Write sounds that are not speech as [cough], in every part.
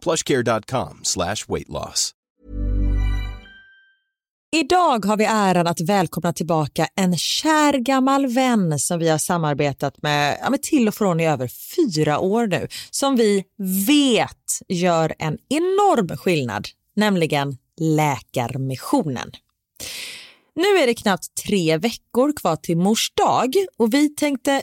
plushcare.com slash weight loss. Idag har vi äran att välkomna tillbaka en kär gammal vän som vi har samarbetat med, ja, med till och från i över fyra år nu, som vi vet gör en enorm skillnad, nämligen Läkarmissionen. Nu är det knappt tre veckor kvar till mors dag och vi tänkte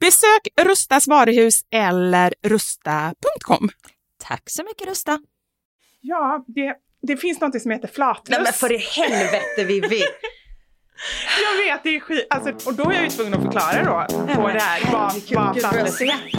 Besök Rustas varuhus eller rusta.com. Tack så mycket Rusta. Ja, det, det finns något som heter flatlöss. i helvete Vivi! [laughs] Jag vet, det är skit. Alltså, och då är jag ju tvungen att förklara då på men det här vad, flatlöss är.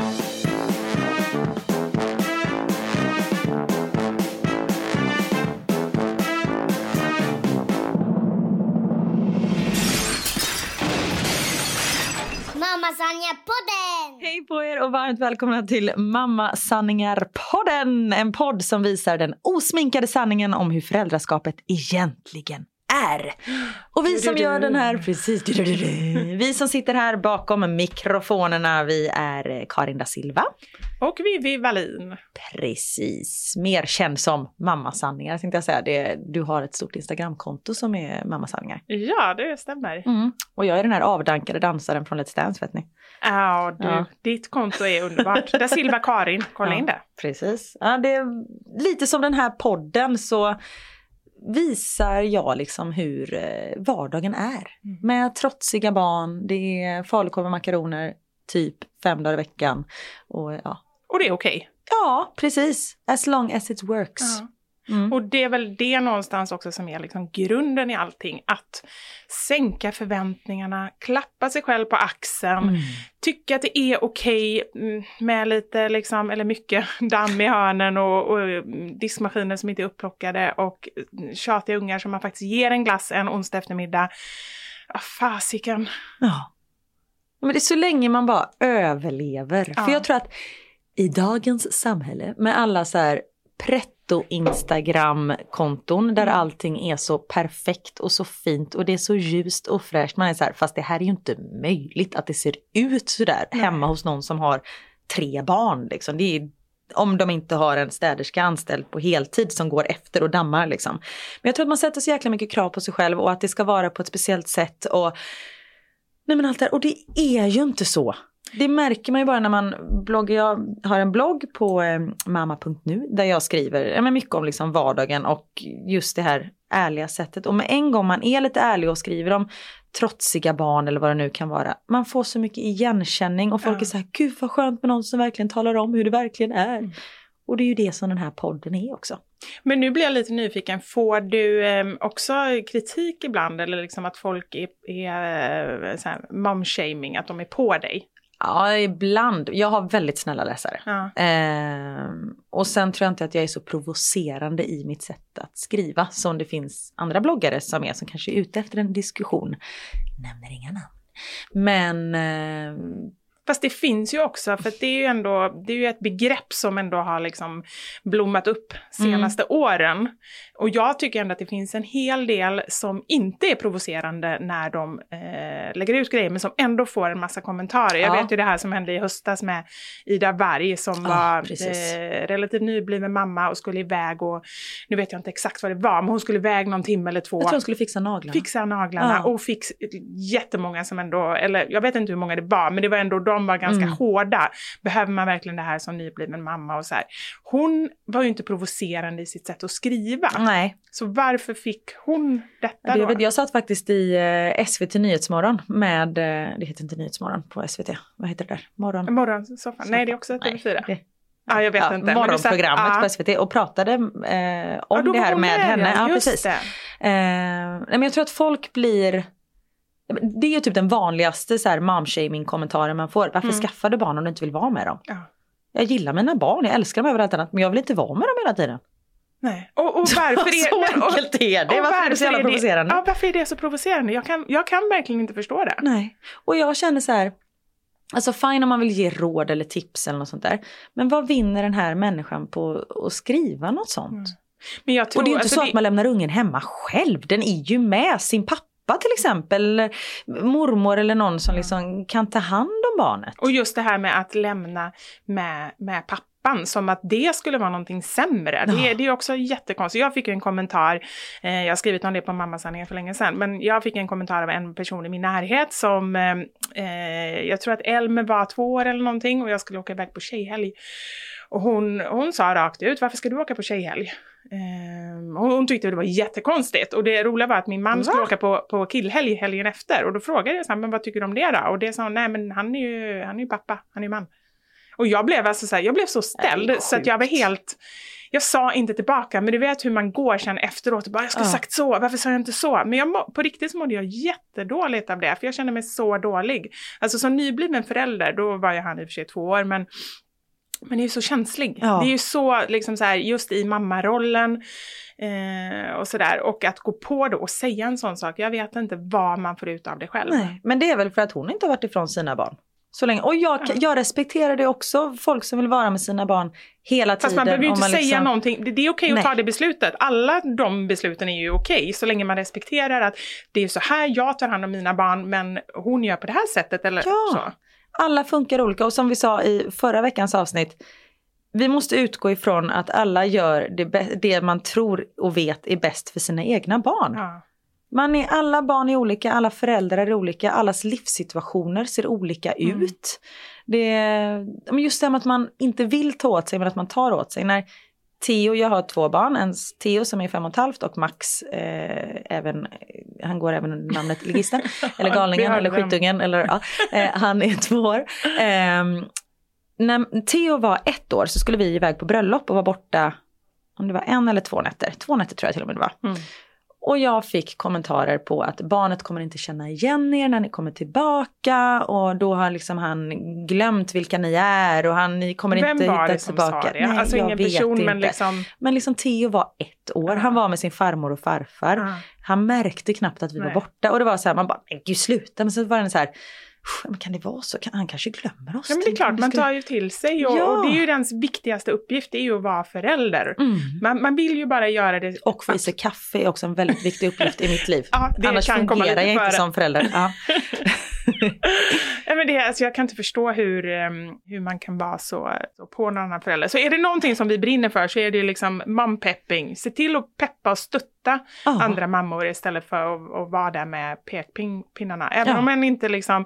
Mamma Sanningar-podden! Hej på er och varmt välkomna till Mamma Sanningar-podden. En podd som visar den osminkade sanningen om hur föräldraskapet egentligen är. Och vi som gör den här, precis, vi som sitter här bakom mikrofonerna, vi är Karin da Silva. Och Vivi Wallin. Precis, mer känd som Mamma Sanningar tänkte jag säga. Det, du har ett stort Instagramkonto som är Mamma Sanningar. Ja, det stämmer. Mm. Och jag är den här avdankade dansaren från Let's Dance vet ni. Ja, du, Ja. ditt konto är underbart. Där Silva Karin, kolla Ja. in det. Precis. Ja, det är lite som den här podden så visar jag liksom hur eh, vardagen är. Med trotsiga barn, det är falukorv och makaroner typ fem dagar i veckan. Och ja, Och det är okej. ja precis. As long as it works. Ja. Mm. Och det är väl det någonstans också som är liksom grunden i allting. Att sänka förväntningarna, klappa sig själv på axeln, Mm. tycka att det är okej mm, med lite, liksom, eller mycket [laughs] damm i hörnen och, och mm, diskmaskiner som inte är upplockade och mm, tjatiga ungar som man faktiskt ger en glass en onsdag eftermiddag. Ja, fasiken. Ja. Men det är så länge man bara överlever. Ja. För jag tror att i dagens samhälle med alla så här pretto Instagram-konton där allting är så perfekt och så fint och det är så ljust och fräscht. Man är så här, fast det här är ju inte möjligt att det ser ut så där hemma hos någon som har tre barn. Liksom. Det är, om de inte har en städerska anställd på heltid som går efter och dammar. Liksom. Men jag tror att man sätter så jäkla mycket krav på sig själv och att det ska vara på ett speciellt sätt. Och Nej men allt det här. Och det är ju inte så. Det märker man ju bara när man bloggar. Jag har en blogg på eh, mamma.nu där jag skriver ja, men mycket om liksom vardagen och just det här ärliga sättet. Och med en gång man är lite ärlig och skriver om trotsiga barn eller vad det nu kan vara. Man får så mycket igenkänning och folk Ja. är så här, gud vad skönt med någon som verkligen talar om hur det verkligen är. Och det är ju det som den här podden är också. Men nu blir jag lite nyfiken, får du eh, också kritik ibland eller liksom att folk är, är eh, mom-shaming, att de är på dig? Ja, ibland. Jag har väldigt snälla läsare. Ja. Ehm, och sen tror jag inte att jag är så provocerande i mitt sätt att skriva som det finns andra bloggare som är som kanske är ute efter en diskussion. Nämner inga namn. Men eh, Fast det finns ju också, för det är ju ändå, det är ju ett begrepp som ändå har liksom blommat upp senaste Mm. åren. Och jag tycker ändå att det finns en hel del som inte är provocerande när de eh, lägger ut grejer, men som ändå får en massa kommentarer. Jag Ja. vet ju det här som hände i höstas med Ida Varg som Ja, var eh, relativt nybliven mamma och skulle iväg och, nu vet jag inte exakt vad det var, men hon skulle iväg någon timme eller två jag tror hon skulle fixa naglarna. fixa naglarna Ja. och fick jättemånga som ändå, eller jag vet inte hur många det var, men det var ändå, de var ganska Mm. hårda. Behöver man verkligen det här som nybliven mamma och så här. Hon var ju inte provocerande i sitt sätt att skriva. Nej, Så varför fick hon detta det, då? jag satt faktiskt i eh, SVT Nyhetsmorgon med, eh, det heter inte Nyhetsmorgon på SVT, vad heter det där? Morgon? Morgonsoffan? Nej, det är också Nej, TV4. det- Ja, jag vet ja, inte. Morgonprogrammet satt- ja. på SVT och pratade eh, om då det här med där, henne. Ja, precis. det. Eh, nej, men jag tror att folk blir... Det är ju typ den vanligaste så här mom-shaming kommentaren man får. Varför Mm. skaffar du barn om du inte vill vara med dem? Ja. Jag gillar mina barn, jag älskar dem över allt annat men jag vill inte vara med dem hela tiden. Nej. Och, och varför [laughs] är så enkelt är det. och Varför är det så jävla provocerande? Ja, varför är det så provocerande? Jag kan, jag kan verkligen inte förstå det. Nej. Och jag känner så här, alltså fine om man vill ge råd eller tips eller något sånt där. Men vad vinner den här människan på att skriva något sånt? Mm. Men jag tror, och det är inte alltså, så det- att man lämnar ungen hemma själv, den är ju med sin pappa till exempel, eller mormor eller någon som liksom kan ta hand om barnet. Och just det här med att lämna med, med pappan, som att det skulle vara någonting sämre. Det, Ja. det är också jättekonstigt. Jag fick en kommentar, eh, jag har skrivit om det på mammasanningen för länge sedan, men jag fick en kommentar av en person i min närhet som, eh, eh, jag tror att Elmer var två år eller någonting och jag skulle åka iväg på tjejhelg. Och hon, hon sa rakt ut, varför ska du åka på tjejhelg? Ehm, hon, tyckte det var jättekonstigt. Och det roliga var att min man skulle Va? åka på, på killhelg helgen efter. Och då frågade jag så här, men vad tycker du om det då? Och det sa hon, nej men han är ju, han är ju pappa, han är ju man. Och jag blev alltså så här, jag blev så ställd så att jag var helt jag sa inte tillbaka, men du vet hur man går sen efteråt och bara, jag skulle Ja. sagt så, varför sa jag inte så? Men jag på riktigt så mådde jag jättedåligt av det, för jag kände mig så dålig. Alltså som nybliven förälder, då var ju han i och för sig två år, men men är ju så känslig. Ja. Det är ju så, liksom så här, just i mammarollen eh, och sådär. Och att gå på det och säga en sån sak, jag vet inte vad man får ut av det själv. Nej, men det är väl för att hon inte har varit ifrån sina barn. Så länge. Och jag, Ja. jag respekterar det också, folk som vill vara med sina barn hela tiden. Fast man behöver ju inte säga liksom- någonting. Det, det är okej att Nej. ta det beslutet. Alla de besluten är ju okej, så länge man respekterar att det är så här jag tar hand om mina barn, men hon gör på det här sättet eller Ja. så. Alla funkar olika och som vi sa i förra veckans avsnitt, vi måste utgå ifrån att alla gör det, det man tror och vet är bäst för sina egna barn. Ja. Man är, alla barn är olika, alla föräldrar är olika, allas livssituationer ser olika Mm. ut. Det, men just det här med att man inte vill ta åt sig men att man tar åt sig. När Theo, jag har två barn, en Theo som är fem och ett halvt och Max, eh, även, han går även under namnet Ligisten, [laughs] eller Galningen, eller dem. Skyttungen, eller ja, eh, han är två år. Eh, när Theo var ett år så skulle vi iväg på bröllop och var borta, om det var en eller två nätter, två nätter tror jag till och med det var. Mm. Och jag fick kommentarer på att barnet kommer inte känna igen er när ni kommer tillbaka och då har liksom han glömt vilka ni är och han, ni kommer Vem inte var hitta det som tillbaka. sa det? Nej, alltså jag ingen vet person, inte. men liksom... Men liksom Theo var ett år, han var med sin farmor och farfar. Han märkte knappt att vi Nej. var borta och det var så här, man bara, men gud sluta. Men så var det så här, men kan det vara så? Kan, han kanske glömmer oss. Ja, men det är klart, man tar ju till sig och, Ja. och det är ju dens viktigaste uppgift, det är ju att vara förälder. Mm. Man, man vill ju bara göra det. Och få i sig kaffe är också en väldigt viktig uppgift i mitt liv. [laughs] Ja, Annars kan komma fungerar jag inte som förälder. Ja. [laughs] [laughs] Nej, men det, alltså, jag kan inte förstå hur, ehm, hur man kan vara så, så på någon annan förälder. Så är det någonting som vi brinner för så är det liksom mompepping. Se till att peppa och stötta Ja. andra mammor istället för att, att vara där med pekpinnarna. Även Ja. om man inte liksom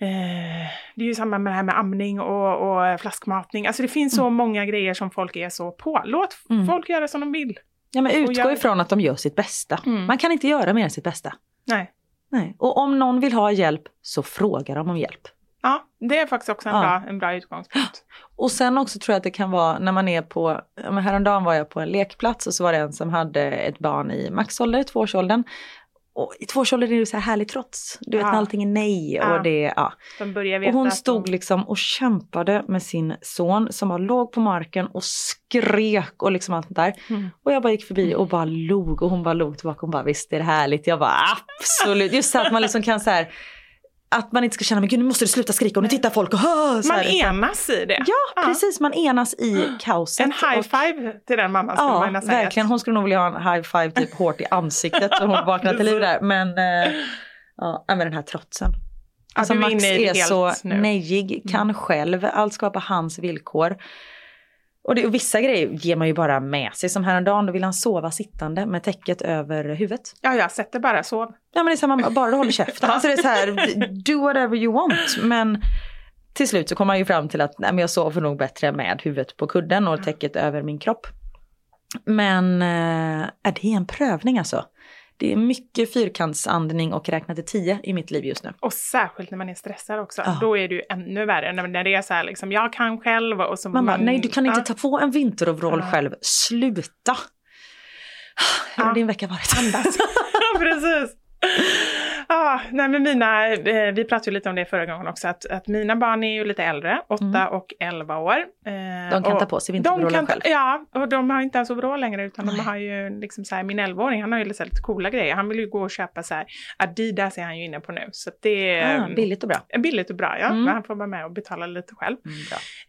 Eh, det är ju samma med det här med amning och, och flaskmatning. Alltså det finns så många grejer som folk är så på. Låt Mm. folk göra som de vill. Ja, men utgå jag- ifrån att de gör sitt bästa. Mm. Man kan inte göra mer än sitt bästa. Nej. Nej. Och om någon vill ha hjälp så frågar de om hjälp. Ja, det är faktiskt också en, Ja. bra, en bra utgångspunkt. [gasps] Och sen också tror jag att det kan vara när man är på, häromdagen var jag på en lekplats och så var det en som hade ett barn i maxålder, tvåårsåldern. Och i tvåårsåldern är det så här härligt trots. Du vet Ja. när allting är nej Ja. och det, ja. De börjar Och veta hon stod de... liksom och kämpade med sin son som var låg på marken och skrek och liksom allt sånt där. Mm. Och jag bara gick förbi och bara log och hon bara log tillbaka. Hon bara visst är det härligt. Jag bara absolut. Just så att man liksom kan så här att man inte ska känna, men gud nu måste du sluta skrika och nu tittar folk och hör. Man enas i det. Ja, precis. Man enas i [gasps] kaoset. En high five till den mamman skulle Ja, man säga. verkligen. Hon skulle nog vilja ha en high five typ [laughs] hårt i ansiktet så hon vaknar till liv där. Men, eh, ja, men den här trotsen. Alltså är Max är helt så nu. Mm. nejig, kan själv, allt ska vara på hans villkor. Och, det, och vissa grejer ger man ju bara med sig. Som häromdagen, då vill han sova sittande med täcket över huvudet. Ja, jag sätter bara sov. Ja men det är så man bara du håller käften. [laughs] Alltså det är så här, do whatever you want. Men till slut så kommer man ju fram till att nej, men jag sover nog bättre med huvudet på kudden och täcket över min kropp. Men det är en prövning alltså. Det är mycket fyrkantsandning och räkna till tio i mitt liv just nu. Och särskilt när man är stressad också. Ja. Då är det ju ännu värre. När, när det är så här liksom, jag kan själv och så bara, man, nej du kan inte ja. ta på en vinteroverall Ja. själv, sluta! Hur har din vecka varit? Andas. [laughs] Precis. Ah, nej men mina, eh, vi pratade ju lite om det förra gången också, att, att mina barn är ju lite äldre, 8 och 11 år. Eh, Mm. De kan ta på sig ta- själv. Ja, och de har inte ens overall längre utan Nej. de har ju liksom så här, min 11-åring han har ju lite, lite coola grejer. Han vill ju gå och köpa så här, Adidas är han ju inne på nu. Så det är Ah, billigt och bra. billigt och bra ja, Mm. men han får vara med och betala lite själv.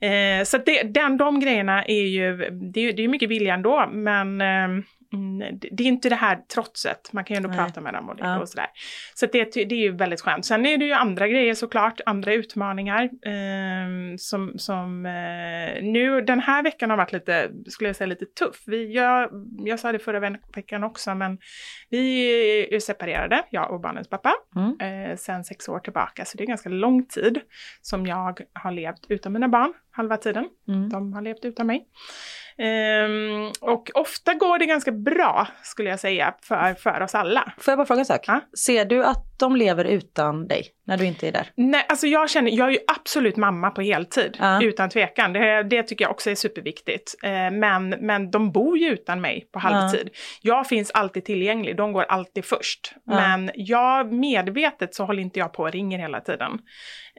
Mm. Eh, så det, den, de grejerna är ju, det är ju det är mycket vilja ändå, men eh, mm, det är inte det här trotset. Man kan ju ändå Nej. prata med dem och, det, Ja. och sådär. Så det, det är ju väldigt skönt. Sen är det ju andra grejer såklart, andra utmaningar. Eh, som som eh, nu, den här veckan har varit lite, skulle jag säga lite tuff. Vi, jag, jag sa det förra ve- veckan också, men vi är separerade, jag och barnens pappa, Mm. eh, sen sex år tillbaka. Så det är ganska lång tid som jag har levt utan mina barn, halva tiden. Mm. De har levt utan mig. Ehm, och ofta går det ganska bra, skulle jag säga, för, för oss alla. Får jag bara fråga en sak? Ja. Ser du att de lever utan dig när du inte är där? Nej, alltså jag känner, jag är ju absolut mamma på heltid, Ja. utan tvekan. Det, det tycker jag också är superviktigt. Eh, men, men de bor ju utan mig på halvtid. Jag finns alltid tillgänglig, de går alltid först. Ja. Men jag, medvetet så håller inte jag på och ringer hela tiden.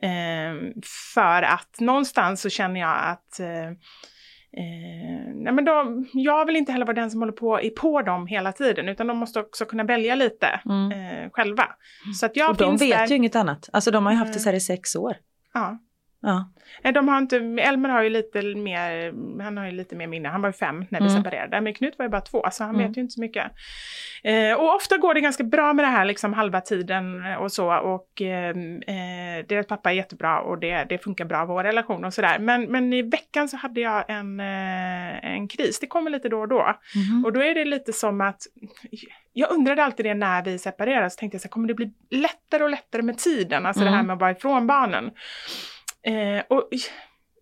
Eh, för att någonstans så känner jag att eh, Eh, nej men de, jag vill inte heller vara den som håller på, är på dem hela tiden, utan de måste också kunna välja lite Mm. eh, själva. Så att jag och de vet där. ju inget annat. Alltså de har ju haft det Mm. så här i sex år. Ja. Ja. De har inte, Elmer har ju lite mer, han har ju lite mer minne, han var ju fem när vi Mm. separerade, men Knut var ju bara två, så han Mm. vet ju inte så mycket. Eh, och ofta går det ganska bra med det här liksom halva tiden och så, och eh, eh, deras pappa är jättebra och det, det funkar bra, vår relation och sådär. Men, men i veckan så hade jag en, eh, en kris, det kommer lite då och då. Mhm. Och då är det lite som att, jag undrade alltid det när vi separerade, så tänkte jag så här, kommer det bli lättare och lättare med tiden? Alltså det här Mm. med att vara ifrån barnen. Eh, och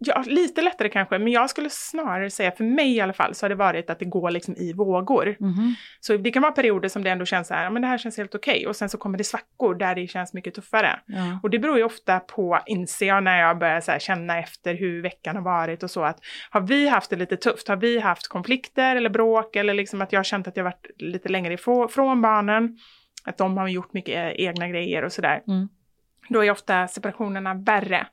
ja, lite lättare kanske, men jag skulle snarare säga, för mig i alla fall, så har det varit att det går liksom i vågor. Mhm. Så det kan vara perioder som det ändå känns så här, men det här känns helt okej, och sen så kommer det svackor där det känns mycket tuffare. Ja. Och det beror ju ofta på, inser jag när jag börjar så här känna efter hur veckan har varit och så, att har vi haft det lite tufft? Har vi haft konflikter eller bråk eller liksom att jag har känt att jag varit lite längre ifrån från barnen? Att de har gjort mycket egna grejer och sådär. Mm. Då är ofta separationerna värre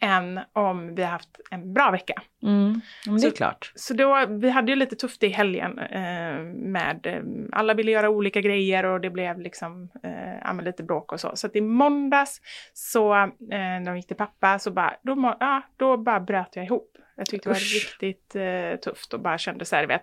än om vi har haft en bra vecka. Mm. Men det är Så- klart. Så då, vi hade ju lite tufft i helgen eh, med, eh, alla ville göra olika grejer och det blev liksom eh, lite bråk och så. Så att i måndags så, eh, när de gick till pappa, så bara, då, ja, då bara bröt jag ihop. Jag tyckte det var Usch. riktigt eh, tufft och bara kände så här, vet.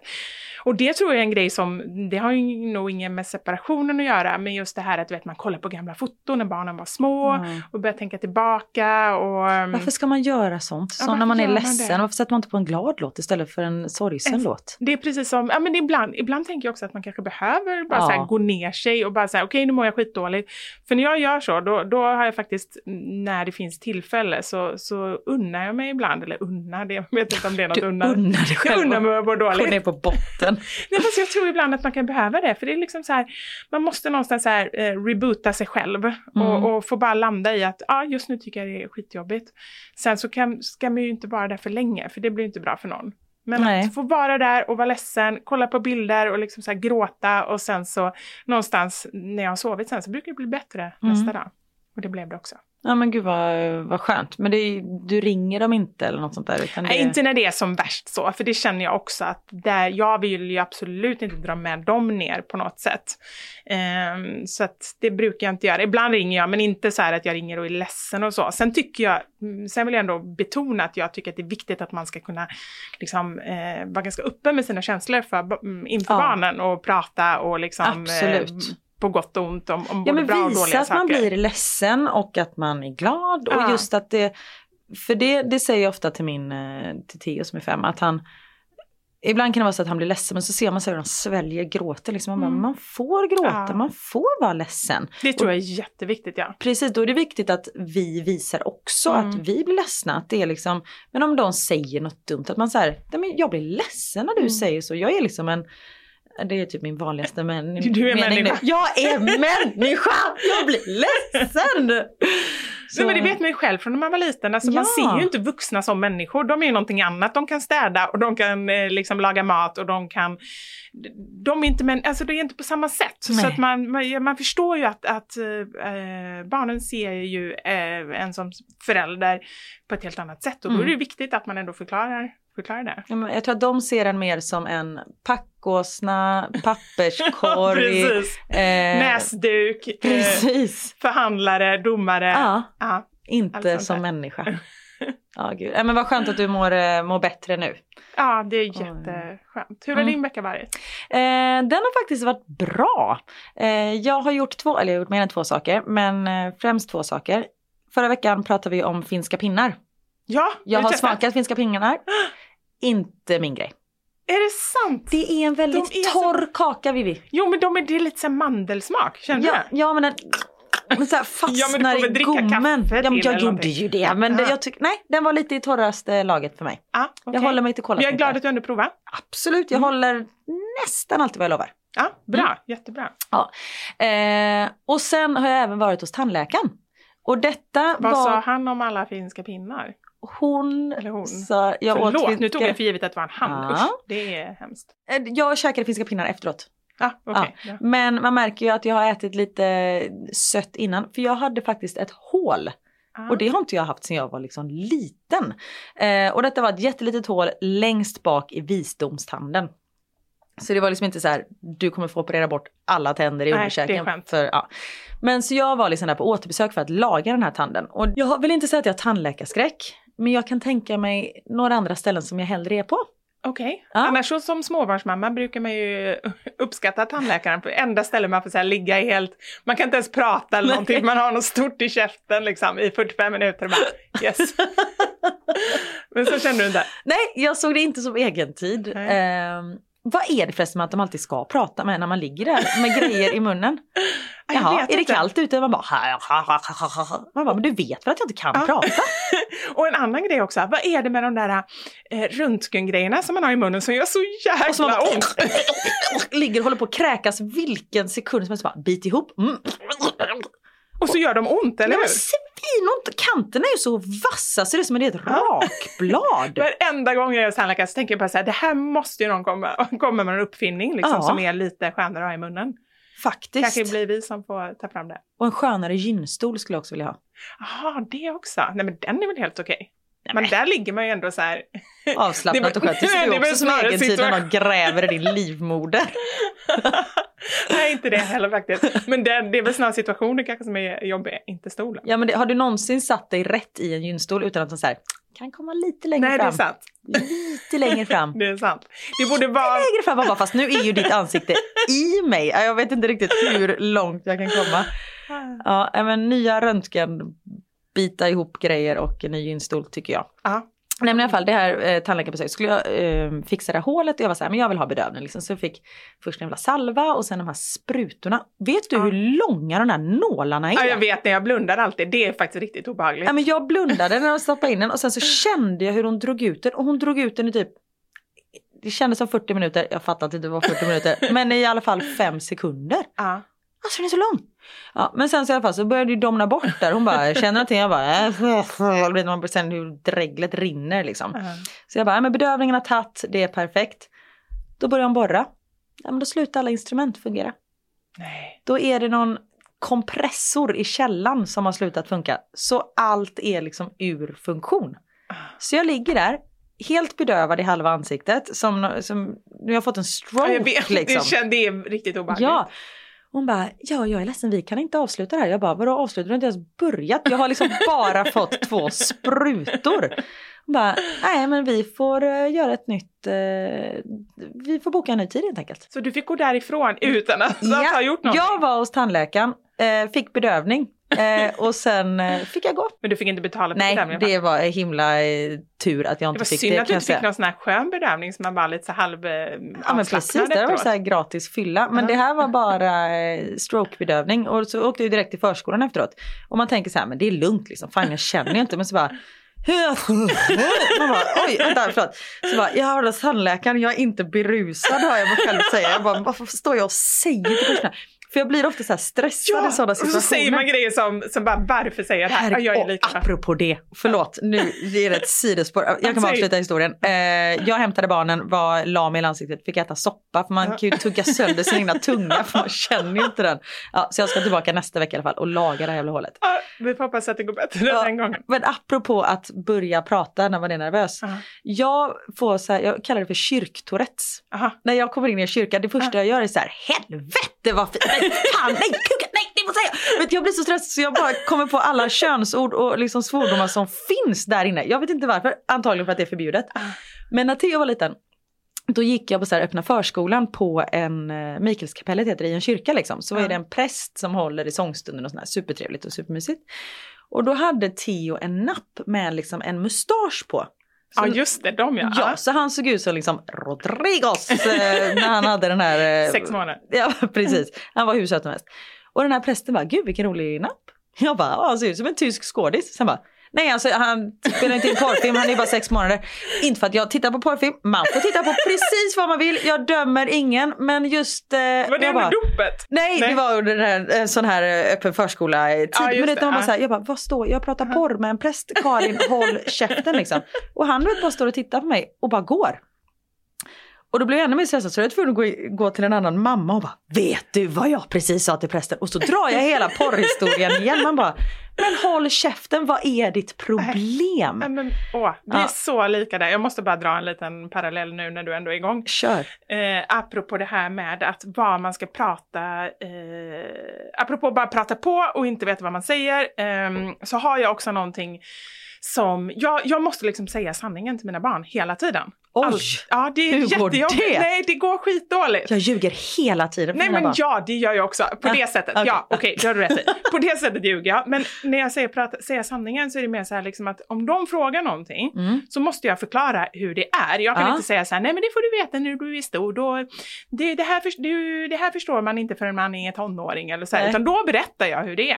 Och det tror jag är en grej som, det har ju nog ingen med separationen att göra, men just det här att vet, man kollar på gamla foton när barnen var små Ja. och börjar tänka tillbaka och... ehm, Varför ska man göra sånt? Ja, Så när man är man ledsen, det? varför sätter man inte på en glad låt istället för en sorgsen En- låt? Det är precis som, ja men ibland, ibland tänker jag också att man kanske behöver bara Ja. så här gå ner sig och bara säga okej nu mår jag skitdåligt. För när jag gör så, då, då har jag faktiskt, när det finns tillfälle så, så unnar jag mig ibland, eller unnar, det, jag vet inte om det är något Du unnar. unnar dig Jag själv unnar mig att må att gå dåligt. ner på botten. [laughs] Nej, fast jag tror ibland att man kan behöva det, för det är liksom så här, man måste någonstans så här, eh, reboota sig själv Mm. och, och få bara landa i att ja, just nu tycker jag det är skitjobbigt. Sen så kan, ska man ju inte vara där för länge, för det blir inte bra för någon. Men Nej. att få vara där och vara ledsen, kolla på bilder och liksom så här gråta och sen så någonstans när jag har sovit sen så brukar det bli bättre Mm. nästa dag. Och det blev det också. Ja men gud vad, vad skönt. Men det, du ringer dem inte eller något sånt där? Utan det... Nej, inte när det är som värst så, för det känner jag också att där, jag vill ju absolut inte dra med dem ner på något sätt. Ehm, så att det brukar jag inte göra. Ibland ringer jag, men inte så här att jag ringer och är ledsen och så. Sen tycker jag, mm, sen vill jag ändå betona att jag tycker att det är viktigt att man ska kunna liksom eh, vara ganska öppen med sina känslor för, mm, inför Ja. barnen och prata och liksom Absolut. Eh, på gott och ont om, om Ja både bra och visa dåliga att saker. man blir ledsen och att man är glad och Ja. just att det, för det, det säger jag ofta till min, eh, till Theo som är fem, att han Ibland kan det vara så att han blir ledsen men så ser man så hur han sväljer gråten. Liksom. Man, bara, Mm. man får gråta, Ja. man får vara ledsen. Det tror jag är jätteviktigt ja. Precis, då är det viktigt att vi visar också Mm. att vi blir ledsna. Att det är liksom, men om de säger något dumt, att man säger, jag blir ledsen när du Mm. säger så. Jag är liksom en, det är typ min vanligaste [laughs] men, Du är mening nu. människa. Jag är [laughs] människa! Jag blir ledsen! Nej, men det vet man ju själv från när man var liten. Alltså, Man Ja. ser ju inte vuxna som människor. De är ju någonting annat. De kan städa och de kan eh, liksom laga mat och de kan... De är inte men, alltså det är inte på samma sätt. Nej. Så att man, man, man förstår ju att, att eh, barnen ser ju eh, en som förälder på ett helt annat sätt. Och då är det ju viktigt att man ändå förklarar, förklarar det. Ja, Jag tror att de ser en mer som en packåsna, [laughs] papperskorg. Eh, Näsduk, eh, Precis. förhandlare, domare. Ja, Ja. Inte som människa. [laughs] Ja, gud. Ja, men vad skönt att du mår, eh, mår bättre nu. ja, det är jätteskönt. Hur har Mm. din vecka varit? Eh, den har faktiskt varit bra. Eh, jag har gjort två, eller jag har gjort mer än två saker, men eh, främst två saker. Förra veckan pratade vi om finska pinnar. Ja, Jag har smakat finska pinnar. [gasps] Inte min grej. Är det sant? Det är en väldigt De är så- torr kaka Vivi. Jo men de är, det är lite så mandelsmak, känner Ja, du? ja men den den så här [laughs] Ja, men du fastnar får i gommen. Ja, men jag gjorde ju det. Men det, Ja. jag tyck, nej, den var lite i torraste laget för mig. Ja, okej. Jag håller mig till Men Jag är glad att du ändå provar. Absolut, jag Mm. håller nästan alltid vad jag lovar. Ja, bra, Mm. jättebra. Eh, och sen har jag även varit hos tandläkaren. Och detta Vad var sa han om alla finska pinnar? Hon, Eller hon? sa, jag åt Förlåt, finska, nu tog jag för givet att det var en han. Ja. Usch, det är hemskt. Eh, Jag käkade finska pinnar efteråt. Ja, okej. Ja. Men man märker ju att jag har ätit lite sött innan. För jag hade faktiskt ett hål. Ja. Och det har inte jag haft sedan jag var liksom liten. Eh, och detta var ett jättelitet hål längst bak i visdomstanden. Så det var liksom inte så här, du kommer få operera bort alla tänder i underkäken. För, ja. Men så jag var liksom där på återbesök för att laga den här tanden. Och jag vill inte säga att jag har tandläkarskräck. Men jag kan tänka mig några andra ställen som jag hellre är på. Okej. Ja. Annars så som småbarnsmamma brukar man ju [laughs] uppskatta tandläkaren på enda stället man får så här ligga i helt, man kan inte ens prata eller någonting, man har något stort i käften liksom i 45 minuter och bara yes. [laughs] Men så känner du inte? Nej, jag såg det inte som egen tid. Nej. Vad är det förresten att de alltid ska prata med när man ligger där med grejer i munnen? [laughs] Jag Jaha, är det inte. kallt ute? Man bara, ha, ha, ha. Man bara, men du vet väl att jag inte kan Ja. prata? [laughs] Och en annan grej också, vad är det med de där eh, röntgengrejerna som man har i munnen som gör så Och man jäkla bara, ont? [laughs] ligger och håller på att kräkas vilken sekund som helst. Bara, bit ihop. Mm. Och så gör de ont, eller hur? svinont! Kanterna är ju så vassa så det är som ett rakblad. [laughs] Varenda gång jag är hos tandläkaren så tänker jag bara så här, det här måste ju någon komma, [laughs] komma med en uppfinning liksom, Ja. som är lite skönare att ha i munnen. Faktiskt. Kanske blir vi som får ta fram det. Och en skönare gynstol skulle jag också vilja ha. Jaha, det också. Nej men den är väl helt okej. Men där ligger man ju ändå så här. [laughs] Avslappnat och skönt. Det var ju också [laughs] som egen tid när någon gräver i din livmoder. [laughs] Nej, inte det heller faktiskt. Men det, det är väl snarare situationer kanske som är jobbiga, inte stolen. Ja men det, har du någonsin satt dig rätt i en gynstol utan att så här, kan komma lite längre Nej, det är fram? sant. Lite längre fram. Det är sant. Det borde vara... längre fram, bara, fast nu är ju ditt ansikte i mig. Ja, Jag vet inte riktigt hur långt jag kan komma. Ja, men nya röntgen, bita ihop grejer och en ny gynstol tycker jag. Ja. Nej men i alla fall det här eh, tandläkarbesöket skulle jag eh, fixa det här hålet och jag var så här, men jag vill ha bedövning liksom. Så jag fick först en jävla salva och sen de här sprutorna. Vet du Ja. hur långa de här nålarna är? ja, jag vet när jag blundar alltid. Det är faktiskt riktigt obehagligt. Ja, men jag blundade när jag stoppade in den och sen så kände jag hur hon drog ut den och hon drog ut den i typ det kändes som 40 minuter, jag fattar att det inte var 40 minuter, men i alla fall 5 sekunder. Ja. Alltså den är så lång. Ja, men sen så i alla fall så började det domna bort där. Hon bara, känner någonting? Jag bara, äh, jag vet man sen hur dreglet rinner liksom. Ja. Så jag bara, ja, men bedövningen har tagit, det är perfekt. Då börjar hon borra. Ja, men då slutar alla instrument fungera. Nej. Då är det någon kompressor i källan som har slutat funka. Så allt är liksom ur funktion. Så jag ligger där, helt bedövad i halva ansiktet. Som, som nu har jag fått en stroke. Ja, jag vet, [laughs] liksom. det, kände, det är riktigt obehagligt. Ja. Hon bara, ja jag är ledsen vi kan inte avsluta det här. Jag bara, vadå avsluta? Du har inte ens börjat. Jag har liksom [laughs] bara fått två sprutor. Hon bara, nej men vi får uh, göra ett nytt, uh, vi får boka en ny tid helt enkelt. Så du fick gå därifrån utan att, Ja, att ha gjort något? jag var hos tandläkaren, uh, fick bedövning uh, och sen uh, fick jag gå. Men du fick inte betala för Nej, bedövningen? det var himla uh, tur att jag det inte var fick synd det. att du inte fick någon sån här skön bedövning som man bara lite så halv eh, Ja men precis, det var så här gratis fylla. Men det här var bara eh, strokebedövning och så åkte jag direkt till förskolan efteråt. Och man tänker så här, men det är lugnt liksom, fan jag känner ju inte. Men så bara, man bara, oj, vänta, förlåt. Så bara, jag har hos tandläkaren, jag är inte berusad hör jag mig själv säga. Jag bara, varför står jag och säger till personalen? För jag blir ofta så här stressad Ja, i sådana och situationer. så säger man grejer som, som bara varför säger jag det här? Ja, jag är och lika. apropå det, förlåt nu är det ett sidospår. Jag kan bara avsluta historien. Eh, jag hämtade barnen, var lam i ansiktet, fick äta soppa för man kan ju tugga sönder sin egna tunga för man känner ju inte den. Ja, så jag ska tillbaka nästa vecka i alla fall och laga det här jävla hålet. Ja, vi får hoppas att det går bättre Ja. den gången. Men apropå att börja prata när man är nervös. Ja. Jag får så här, jag kallar det för kyrktourettes. Aha. När jag kommer in i en kyrka, det första jag gör är så här, helvete vad fint, fan, nej kuka, nej det måste jag säga. Vet, jag blir så stressad så jag bara kommer på alla könsord och liksom svordomar som finns där inne. Jag vet inte varför, antagligen för att det är förbjudet. Men när Theo var liten, då gick jag på så här öppna förskolan på en, eh, Mikaelskapellet heter det, i en kyrka liksom. Så är det en präst som håller i sångstunden och sådär, supertrevligt och supermysigt. Och då hade Theo en napp med liksom en mustasch på. Ja Så- just det, de ja. Ja, så han såg ut som liksom Rodrigos eh, [laughs] när han hade den här... Eh, Sex månader. Ja, [laughs] precis. Han var hur söt som helst. Och den här prästen bara, gud vilken rolig napp. Jag bara, ja, han ser ut som en tysk skådis. Sen bara, nej alltså han spelar inte in porrfilm, han är bara sex månader. Inte för att jag tittar på porrfilm, man får titta på precis vad man vill, jag dömer ingen. Men just... Eh, Var det under dopet? Nej, Nej. det var under den här, en sån här eh, öppen förskola tid. Ja, just men det, man bara här, jag bara, vad står, jag pratar porr med en präst, Karin, håll käften liksom. Och han vet, bara står och tittar på mig och bara går. Och då blev jag ännu mer stressad så jag var tvungen att gå, gå till en annan mamma och bara, vet du vad jag precis sa till prästen? Och så drar jag hela porrhistorien igen. Man bara, men håll käften, vad är ditt problem? Nej, men, åh, vi är Ja. så lika där. Jag måste bara dra en liten parallell nu när du ändå är igång. Kör. Eh, apropå det här med att vad man ska prata, eh, apropå bara prata på och inte veta vad man säger, ehm, så har jag också någonting som, jag, jag måste liksom säga sanningen till mina barn hela tiden. Oj, Allt. Ja, det är Hur går jättejobbigt. det? Nej, det går skitdåligt. jag ljuger hela tiden Nej men barn. ja, det gör jag också. På Ja, det sättet. okej. Ja, okej, det har du rätt i. [laughs] På det sättet ljuger jag. Men när jag säger prata, säga sanningen så är det mer så här liksom att om de frågar någonting Mm. så måste jag förklara hur det är. Jag kan Ja. inte säga så här, nej men det får du veta när du är stor. Då, det, det, här det, det här förstår man inte förrän man är tonåring eller så här, utan då berättar jag hur det är.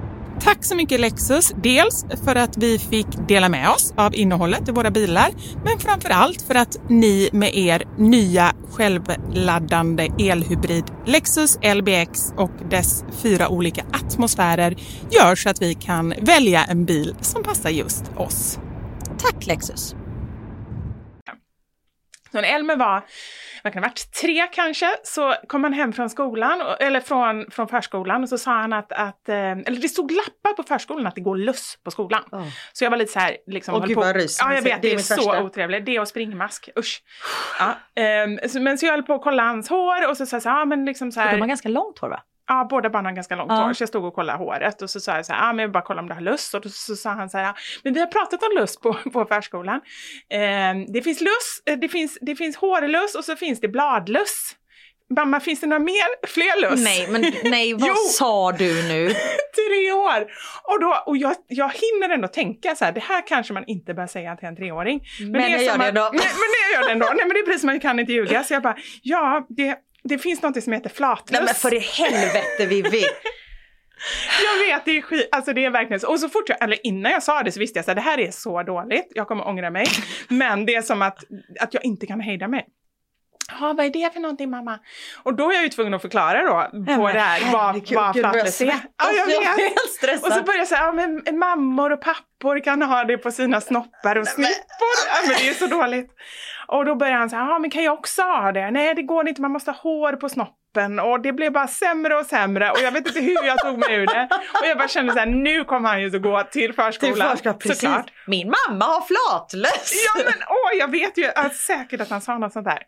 Tack så mycket Lexus, dels för att vi fick dela med oss av innehållet i våra bilar, men framför allt för att ni med er nya självladdande elhybrid Lexus LBX och dess fyra olika atmosfärer gör så att vi kan välja en bil som passar just oss. Tack Lexus! Så en Elmer var vad kan det ha varit, tre kanske, så kom han hem från skolan, och- eller från, från förskolan och så sa han att, att eh, eller det stod lappar på förskolan att det går luss på skolan. Så jag var lite så här, liksom, Åh, gud, vad. Ja, jag Det vet, det är är, så värsta. otrevligt. Det och springmask, usch. Ja, så, men så jag höll på att kolla hans hår och så sa jag så här, ja men liksom så Och här. de har ganska långt hår va? Ja, båda barnen har ganska långt Ja. hår, så jag stod och kollade håret och så sa jag så här, ja men jag vill bara kolla om du har lust och då, så sa han så här, men vi har pratat om lust på, [laughs] på förskolan. Ehm, det finns lust, eh, det finns, det finns hårlust och så finns det bladlust. Mamma, finns det några mer, fler lust? Nej, men nej, [laughs] vad sa du nu? [laughs] Tre år! Och, då, och jag, jag hinner ändå tänka så här, det här kanske man inte bör säga till en treåring. Men det är jag gör det ändå. Men, men jag gör det ändå. Nej men det är precis som man kan inte ljuga. Så jag bara, ja det, det finns något som heter flatlust. Nej men för i helvete Vivi. [laughs] Jag vet, det är skit, alltså det är verkligen så. Och så fort jag, eller innan jag sa det så visste jag att det här är så dåligt, jag kommer ångra mig. [laughs] Men det är som att, att jag inte kan hejda mig. Ja, vad är det för någonting mamma? Och då är jag ju tvungen att förklara då på men det här vad, vad jag flatlös är. Ja, jag Jag vet. stressad. Och så börjar jag säga, ja men mammor och pappor kan ha det på sina snoppar och snippor. Ja, men det är så dåligt. Och då börjar han säga, ja men kan jag också ha det? Nej det går inte, man måste ha hår på snoppen. Och det blev bara sämre och sämre och jag vet inte hur jag tog mig ur det. Och jag bara kände så här, nu kommer han ju att gå till förskolan. Till förskolan, precis. Såklart. Min mamma har flatlöss. Ja men åh, jag vet ju att, säkert att han sa något sånt där.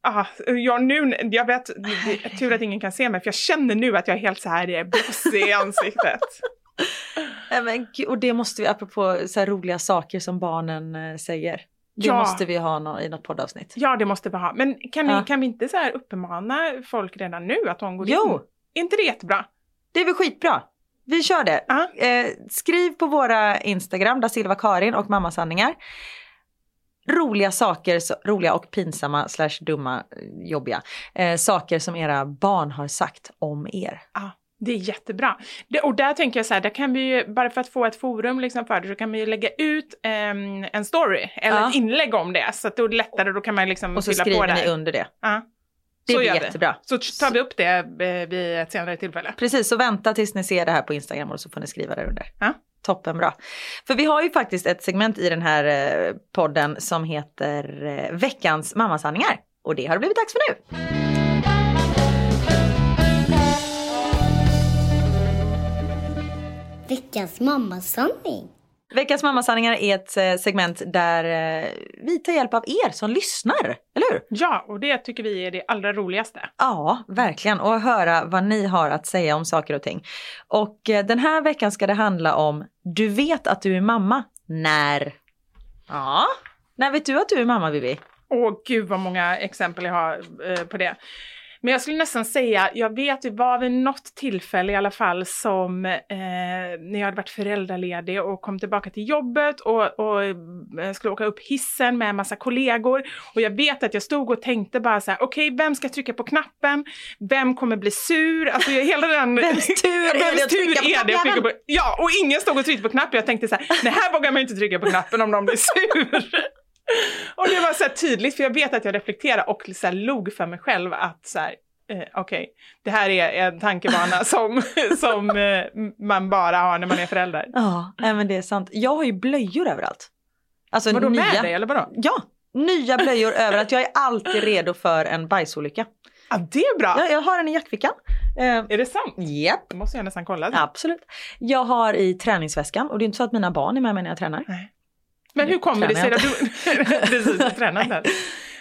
Ah, jag, nu, jag vet, tur att ingen kan se mig för jag känner nu att jag är helt så här eh, blossig i ansiktet. [laughs] Men, och det måste vi, apropå så roliga saker som barnen eh, säger. Det Ja. måste vi ha nå- i något poddavsnitt. Ja, det måste vi ha. Men kan, Ja. vi, kan vi inte så här uppmana folk redan nu att de går Jo. in? Är inte det jättebra? Det är väl skitbra. Vi kör det. Ja. Eh, skriv på våra Instagram, da Silva Karin och Mammasanningar. Roliga saker, så, roliga och pinsamma slash dumma, eh, jobbiga eh, saker som era barn har sagt om er. Ja, det är jättebra. Det, och där tänker jag så här, där kan vi ju, bara för att få ett forum liksom för det, så kan vi ju lägga ut ehm, en story eller Ja. ett inlägg om det. Så att då är det lättare, då kan man liksom Och så på skriver där. ni under det. Ja. Det så blir jättebra. Så tar vi upp det eh, vid ett senare tillfälle. Precis, så vänta tills ni ser det här på Instagram och så får ni skriva där under. Ja. Toppen bra. För vi har ju faktiskt ett segment i den här eh, podden som heter eh, Veckans mammasanningar. Och det har det blivit dags för nu. Veckans mammasanning. Veckans mammasanningar är ett eh, segment där eh, vi tar hjälp av er som lyssnar, eller hur? Ja, och det tycker vi är det allra roligaste. Ja, verkligen. Och höra vad ni har att säga om saker och ting. Och eh, den här veckan ska det handla om Du vet att du är mamma. När? Ja. När vet du att du är mamma, Vivi? Åh gud vad många exempel jag har eh, på det. Men jag skulle nästan säga, jag vet det var vid något tillfälle i alla fall som eh, när jag hade varit föräldraledig och kom tillbaka till jobbet och, och eh, skulle åka upp hissen med en massa kollegor. Och jag vet att jag stod och tänkte bara så här, okej vem ska trycka på knappen? Vem kommer bli sur? Alltså hela den... [laughs] Vems tur är det att trycka på trycka knappen? på Ja, och ingen stod och tryckte på knappen. Jag tänkte så här, nej här vågar man ju inte trycka på knappen om de blir sur. [laughs] Och det var så tydligt, för jag vet att jag reflekterade och så här log för mig själv att så här, eh, okej, det här är en tankebana [laughs] som, som eh, man bara har när man är förälder. Ja, nej, men det är sant. Jag har ju blöjor överallt. Alltså Vadå nya. med dig eller vadå? Ja, nya blöjor [laughs] överallt. Jag är alltid redo för en bajsolycka. Ja, det är bra! Jag, jag har den i jackfickan. Eh, Är det sant? Japp. Det måste jag nästan kolla. Absolut. Jag har i träningsväskan och det är inte så att mina barn är med mig när jag tränar. Men hur kommer det sig du... [laughs] Precis, inte.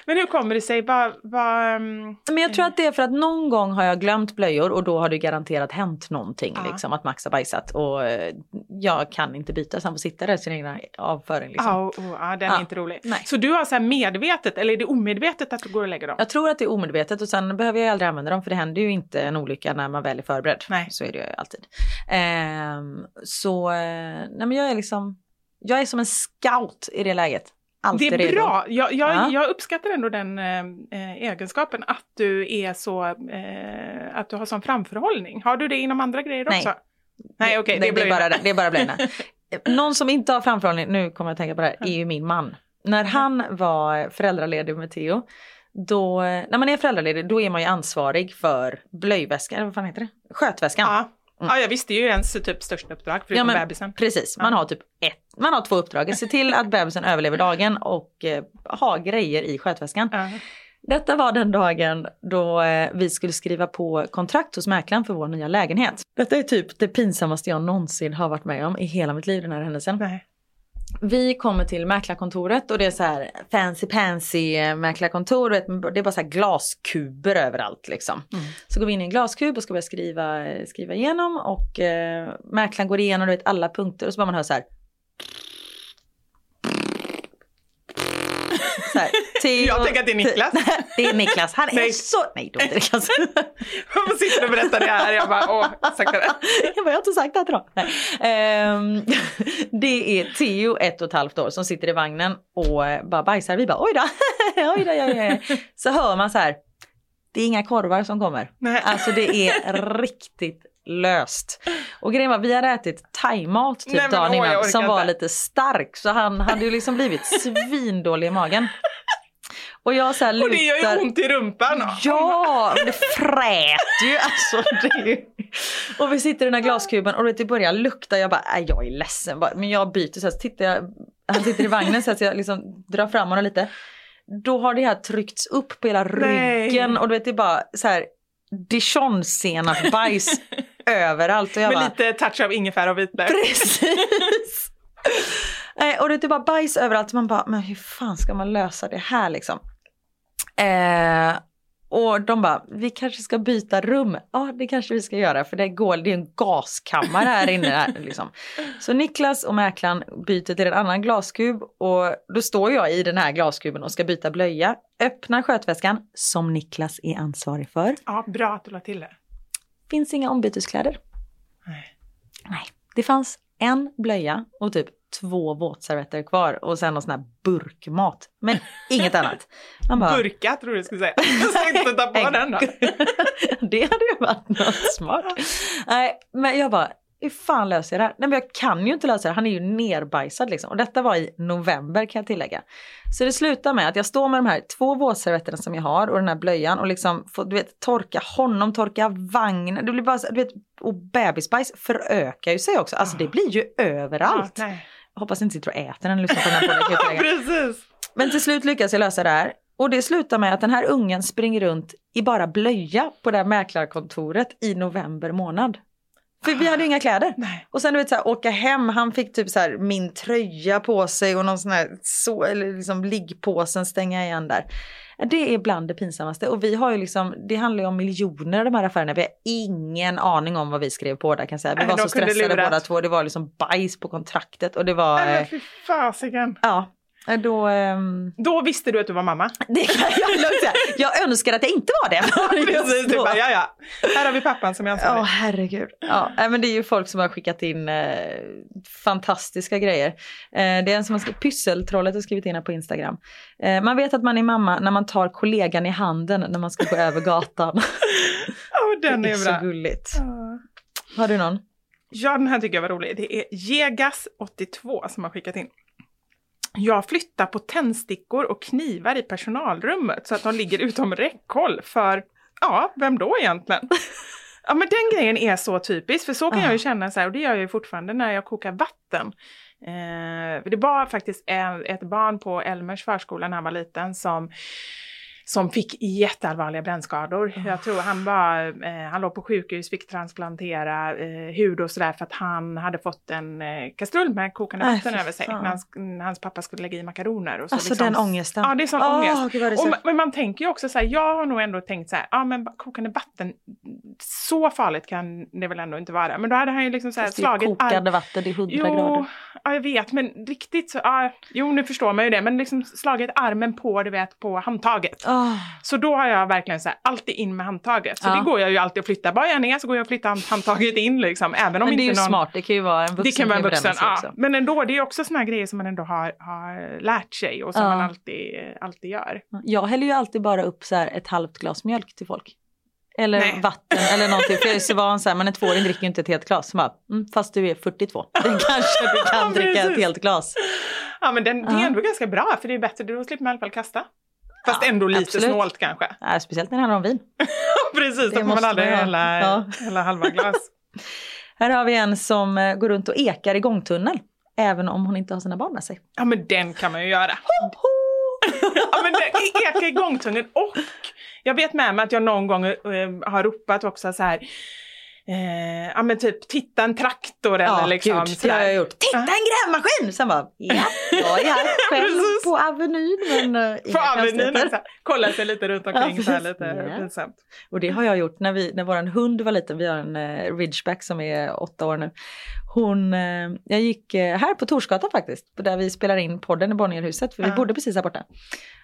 Men hur kommer det sig? Vad... vad um, Men jag tror att det är för att någon gång har jag glömt blöjor och då har det garanterat hänt någonting. Ja. Liksom, att Max har bajsat och eh, jag kan inte byta så han får sitta där i sin egna avföring. Liksom. ja, och- och- ja, den Ja. är inte rolig. Nej. Så du har så medvetet, eller är det omedvetet att du går och lägger dem? Jag tror att det är omedvetet och sen behöver jag aldrig använda dem för det händer ju inte en olycka när man väl är förberedd. Nej. Så är det ju alltid. Ehm, så eh, nej men jag är liksom, jag är som en scout i det läget. Alltid Det är redo. bra. Jag, jag, Ja. jag uppskattar ändå den eh, eh, egenskapen att du är så, eh, att du har sån framförhållning. Har du det inom andra grejer Nej. också? Nej, okej, Nej, det det, är bara, det, är bara blöjorna. [laughs] Någon som inte har framförhållning, nu kommer jag att tänka på det här, är ju min man. När han var föräldraledig med Theo, då, när man är föräldraledig då är man ju ansvarig för blöjväskan, eller vad fan heter det? Skötväskan. Ja. Ja, jag visste ju ens typ största uppdrag förutom Ja, men bebisen. Precis, man Ja. har typ ett, man har två uppdrag. Se till att bebisen överlever dagen och eh, ha grejer i skötväskan. Ja. Detta var den dagen då eh, vi skulle skriva på kontrakt hos mäklaren för vår nya lägenhet. Detta är typ det pinsammaste jag någonsin har varit med om i hela mitt liv, den här händelsen. Nej. Vi kommer till mäklarkontoret och det är så här fancy pansy mäklarkontor. Det är bara så här glaskuber överallt liksom. Så går vi in i en glaskub och ska börja skriva, skriva igenom och eh, mäklaren går igenom du vet, alla punkter och så bara man hör så här. [laughs] Så här, Theo- Jag tänker att det är Niklas. [laughs] det är Niklas. Han är Nej. så... Nej, då är det [laughs] Niklas. Hon sitter och berättar det här. Jag bara, åh, saktare. [laughs] jag bara, jag har inte sagt det här till dem. Ehm, det är Theo, ett och ett halvt år, som sitter i vagnen och eh, bara bajsar. Vi bara, oj då, oj då, oj då. Så hör man så här, det är inga korvar som kommer. Nej. Alltså det är riktigt löst. Och grejen var, vi hade ätit thaimat typ Nej, dagen oj, jag innan som var inte. lite stark. Så han hade ju liksom blivit svindålig i magen. Och jag så här Och det gör lutar- ju ont i rumpan. Ja, det frät ju. Alltså, det. Och vi sitter i den här glaskuben och det börjar lukta. Jag bara, nej jag är ledsen. Men jag byter så här, så tittar jag, han sitter i vagnen så, att jag liksom drar fram honom lite. Då har det här tryckts upp på hela Nej. ryggen och du vet det är bara så här dijonsenap bajs [laughs] överallt. Och jag Med bara, lite touch av ingefära och vitlök. Precis! [laughs] Nej, och det är bara bajs överallt. Man bara, men hur fan ska man lösa det här liksom? Eh, och de bara, vi kanske ska byta rum. Ja, det kanske vi ska göra för det går, det är en gaskammare här inne. Här, [laughs] liksom. Så Niklas och mäklaren byter till en annan glaskub och då står jag i den här glaskuben och ska byta blöja. Öppnar skötväskan, som Niklas är ansvarig för. Ja, bra att du la till det. Finns inga ombyteskläder. Nej. Nej, det fanns en blöja och typ två våtservetter kvar och sen någon sån här burkmat. Men inget annat. Man bara, Burka tror du skulle säga. Jag ska inte ta på den då. [laughs] det hade ju varit något smart. Nej, men jag bara, hur fan löser jag det här? Nej men jag kan ju inte lösa det, han är ju nerbajsad liksom. Och detta var i november kan jag tillägga. Så det slutar med att jag står med de här två våtservetterna som jag har och den här blöjan och liksom får du vet, torka honom, torka vagnen. Det blir bara så, du vet, och bebisbajs förökar ju sig också. Alltså det blir ju överallt. Ja, nej. Jag hoppas inte sitter och äter när ni lyssnar på den här podden. [laughs] Precis. Men till slut lyckas jag lösa det här. Och det slutar med att den här ungen springer runt i bara blöja på det här mäklarkontoret i november månad. För vi hade inga kläder. [gasps] Nej. Och sen du vet så här, åka hem, han fick typ så här min tröja på sig och någon sån här så, eller liksom liggpåsen stänga igen där. Det är bland det pinsammaste och vi har ju liksom, det handlar ju om miljoner de här affärerna. Vi har ingen aning om vad vi skrev på där kan jag säga. Vi Nej, var så stressade båda två. Det var liksom bajs på kontraktet och det var, eh, fy fasiken. ja, då, ehm, Då visste du att du var mamma. [laughs] det kan jag lugnt säga. Jag önskar att jag inte var det. [laughs] Precis, du bara, ja ja. Här har vi pappan som är Ja, ansvarig. herregud. Ja, men det är ju folk som har skickat in eh, fantastiska grejer. Eh, det är en som har skrivit, Pysseltrollet har skrivit in här på Instagram. Eh, man vet att man är mamma när man tar kollegan i handen när man ska gå över gatan. [laughs] Ja, den det är är så bra. gulligt. Ja. Har du någon? Ja, den här tycker jag var rolig. Det är Jegas82 som har skickat in. Jag flyttar på tändstickor och knivar i personalrummet så att de ligger utom räckhåll för, ja, vem då egentligen? Ja men den grejen är så typisk, för så kan jag ju känna så här, och det gör jag ju fortfarande när jag kokar vatten. Eh, det var faktiskt en, ett barn på Elmers förskola när han var liten som som fick jätteallvarliga brännskador. Jag tror han var, eh, han låg på sjukhus, fick transplantera eh, hud och sådär för att han hade fått en eh, kastrull med kokande Nej, vatten över sig. När hans, när hans pappa skulle lägga i makaroner. Och så Alltså liksom, den ångesten. Ja, det är sån Åh, ångest. Och, så- ma- men man tänker ju också så här, jag har nog ändå tänkt så här, ja men kokande vatten, så farligt kan det väl ändå inte vara. Men då hade han ju liksom så här slagit kokande vatten, det är 100 Jo, grader. ja, jag vet, men riktigt så, ja, jo nu förstår man ju det, men liksom slagit armen på, du vet, på handtaget. Åh, Så då har jag verkligen så här, alltid in med handtaget. Så Ja. det går jag ju alltid att flytta. Bara jag är ner så går jag och flyttar hand- handtaget in liksom. Även om men det är ju inte någon... smart, det kan ju vara en vuxen. Det kan vara en vuxen, ja. Men ändå, det är också såna här grejer som man ändå har, har lärt sig och som Ja. man alltid, alltid gör. Jag häller ju alltid bara upp så här ett halvt glas mjölk till folk. Eller Nej. vatten eller någonting. För jag är så van så här, men en tvååring dricker ju inte ett helt glas. Så bara, mm, fast du är 42. Det [laughs] kanske du kan dricka ett helt glas. Ja men den, det är ändå ganska bra för det är bättre, då slipper man i alla fall kasta. Fast Ja, ändå lite absolut. snålt kanske. Ja, speciellt när det handlar om vin. [laughs] Precis, då får man aldrig man hälla, Ja. hälla halva glas. [laughs] Här har vi en som eh, går runt och ekar i gångtunnel. Även om hon inte har sina barn med sig. Ja men den kan man ju göra. [laughs] ja, men det ekar i gångtunneln och jag vet med mig att jag någon gång eh, har ropat också så här Eh, ja men typ titta en traktor Ja, eller liksom. gud, det sådär. har jag gjort. Titta en grävmaskin! Sen bara, ja, jag är [laughs] här själv på Avenyn. Men, uh, På Avenyn, så här, kolla sig lite runt omkring Ja, så här, lite Ja. pinsamt. Och det har jag gjort när, vi, när vår hund var liten. Vi har en eh, ridgeback som är åtta år nu. Hon, eh, jag gick eh, här på Torsgatan faktiskt, där vi spelar in podden i Bonnierhuset, för vi Ja. bodde precis här borta.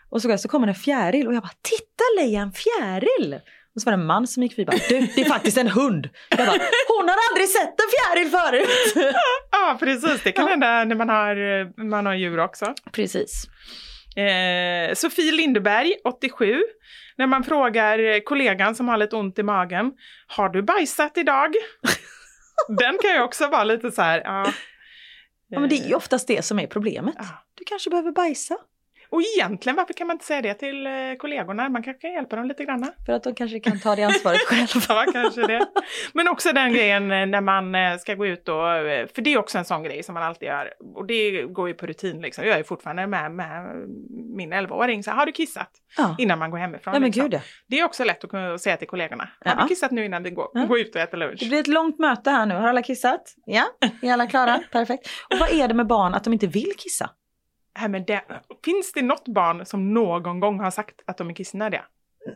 Och så, så kommer en fjäril och jag bara, titta Leia en fjäril! Och så var det en man som gick förbi och bara, du det är faktiskt en hund. Jag bara, hon har aldrig sett en fjäril förut. [laughs] Ja precis, det kan hända när man har, eh, man har djur också. Precis. Eh, Sofie Lindeberg, 87. När man frågar eh, kollegan som har lite ont i magen, har du bajsat idag? [laughs] Den kan ju också vara lite så här, ja. Ja, men det är ju oftast det som är problemet. Ja. Du kanske behöver bajsa. Och egentligen, varför kan man inte säga det till eh, kollegorna? Man kanske kan hjälpa dem lite grann. För att de kanske kan ta det ansvaret [laughs] själv. Ja, kanske det. Men också den grejen eh, när man eh, ska gå ut och, för det är också en sån grej som man alltid gör, och det går ju på rutin liksom. Jag är fortfarande med, med min 11-åring, så här, har du kissat? Ja. Innan man går hemifrån. Ja men liksom. gud ja. Det är också lätt att kunna säga till kollegorna, har Ja. du kissat nu innan vi går, Ja. går ut och äter lunch? Det blir ett långt möte här nu. Har alla kissat? Ja, är alla klara? [laughs] Perfekt. Och vad är det med barn att de inte vill kissa? Nej, men det, finns det något barn som någon gång har sagt att de är kissnödiga?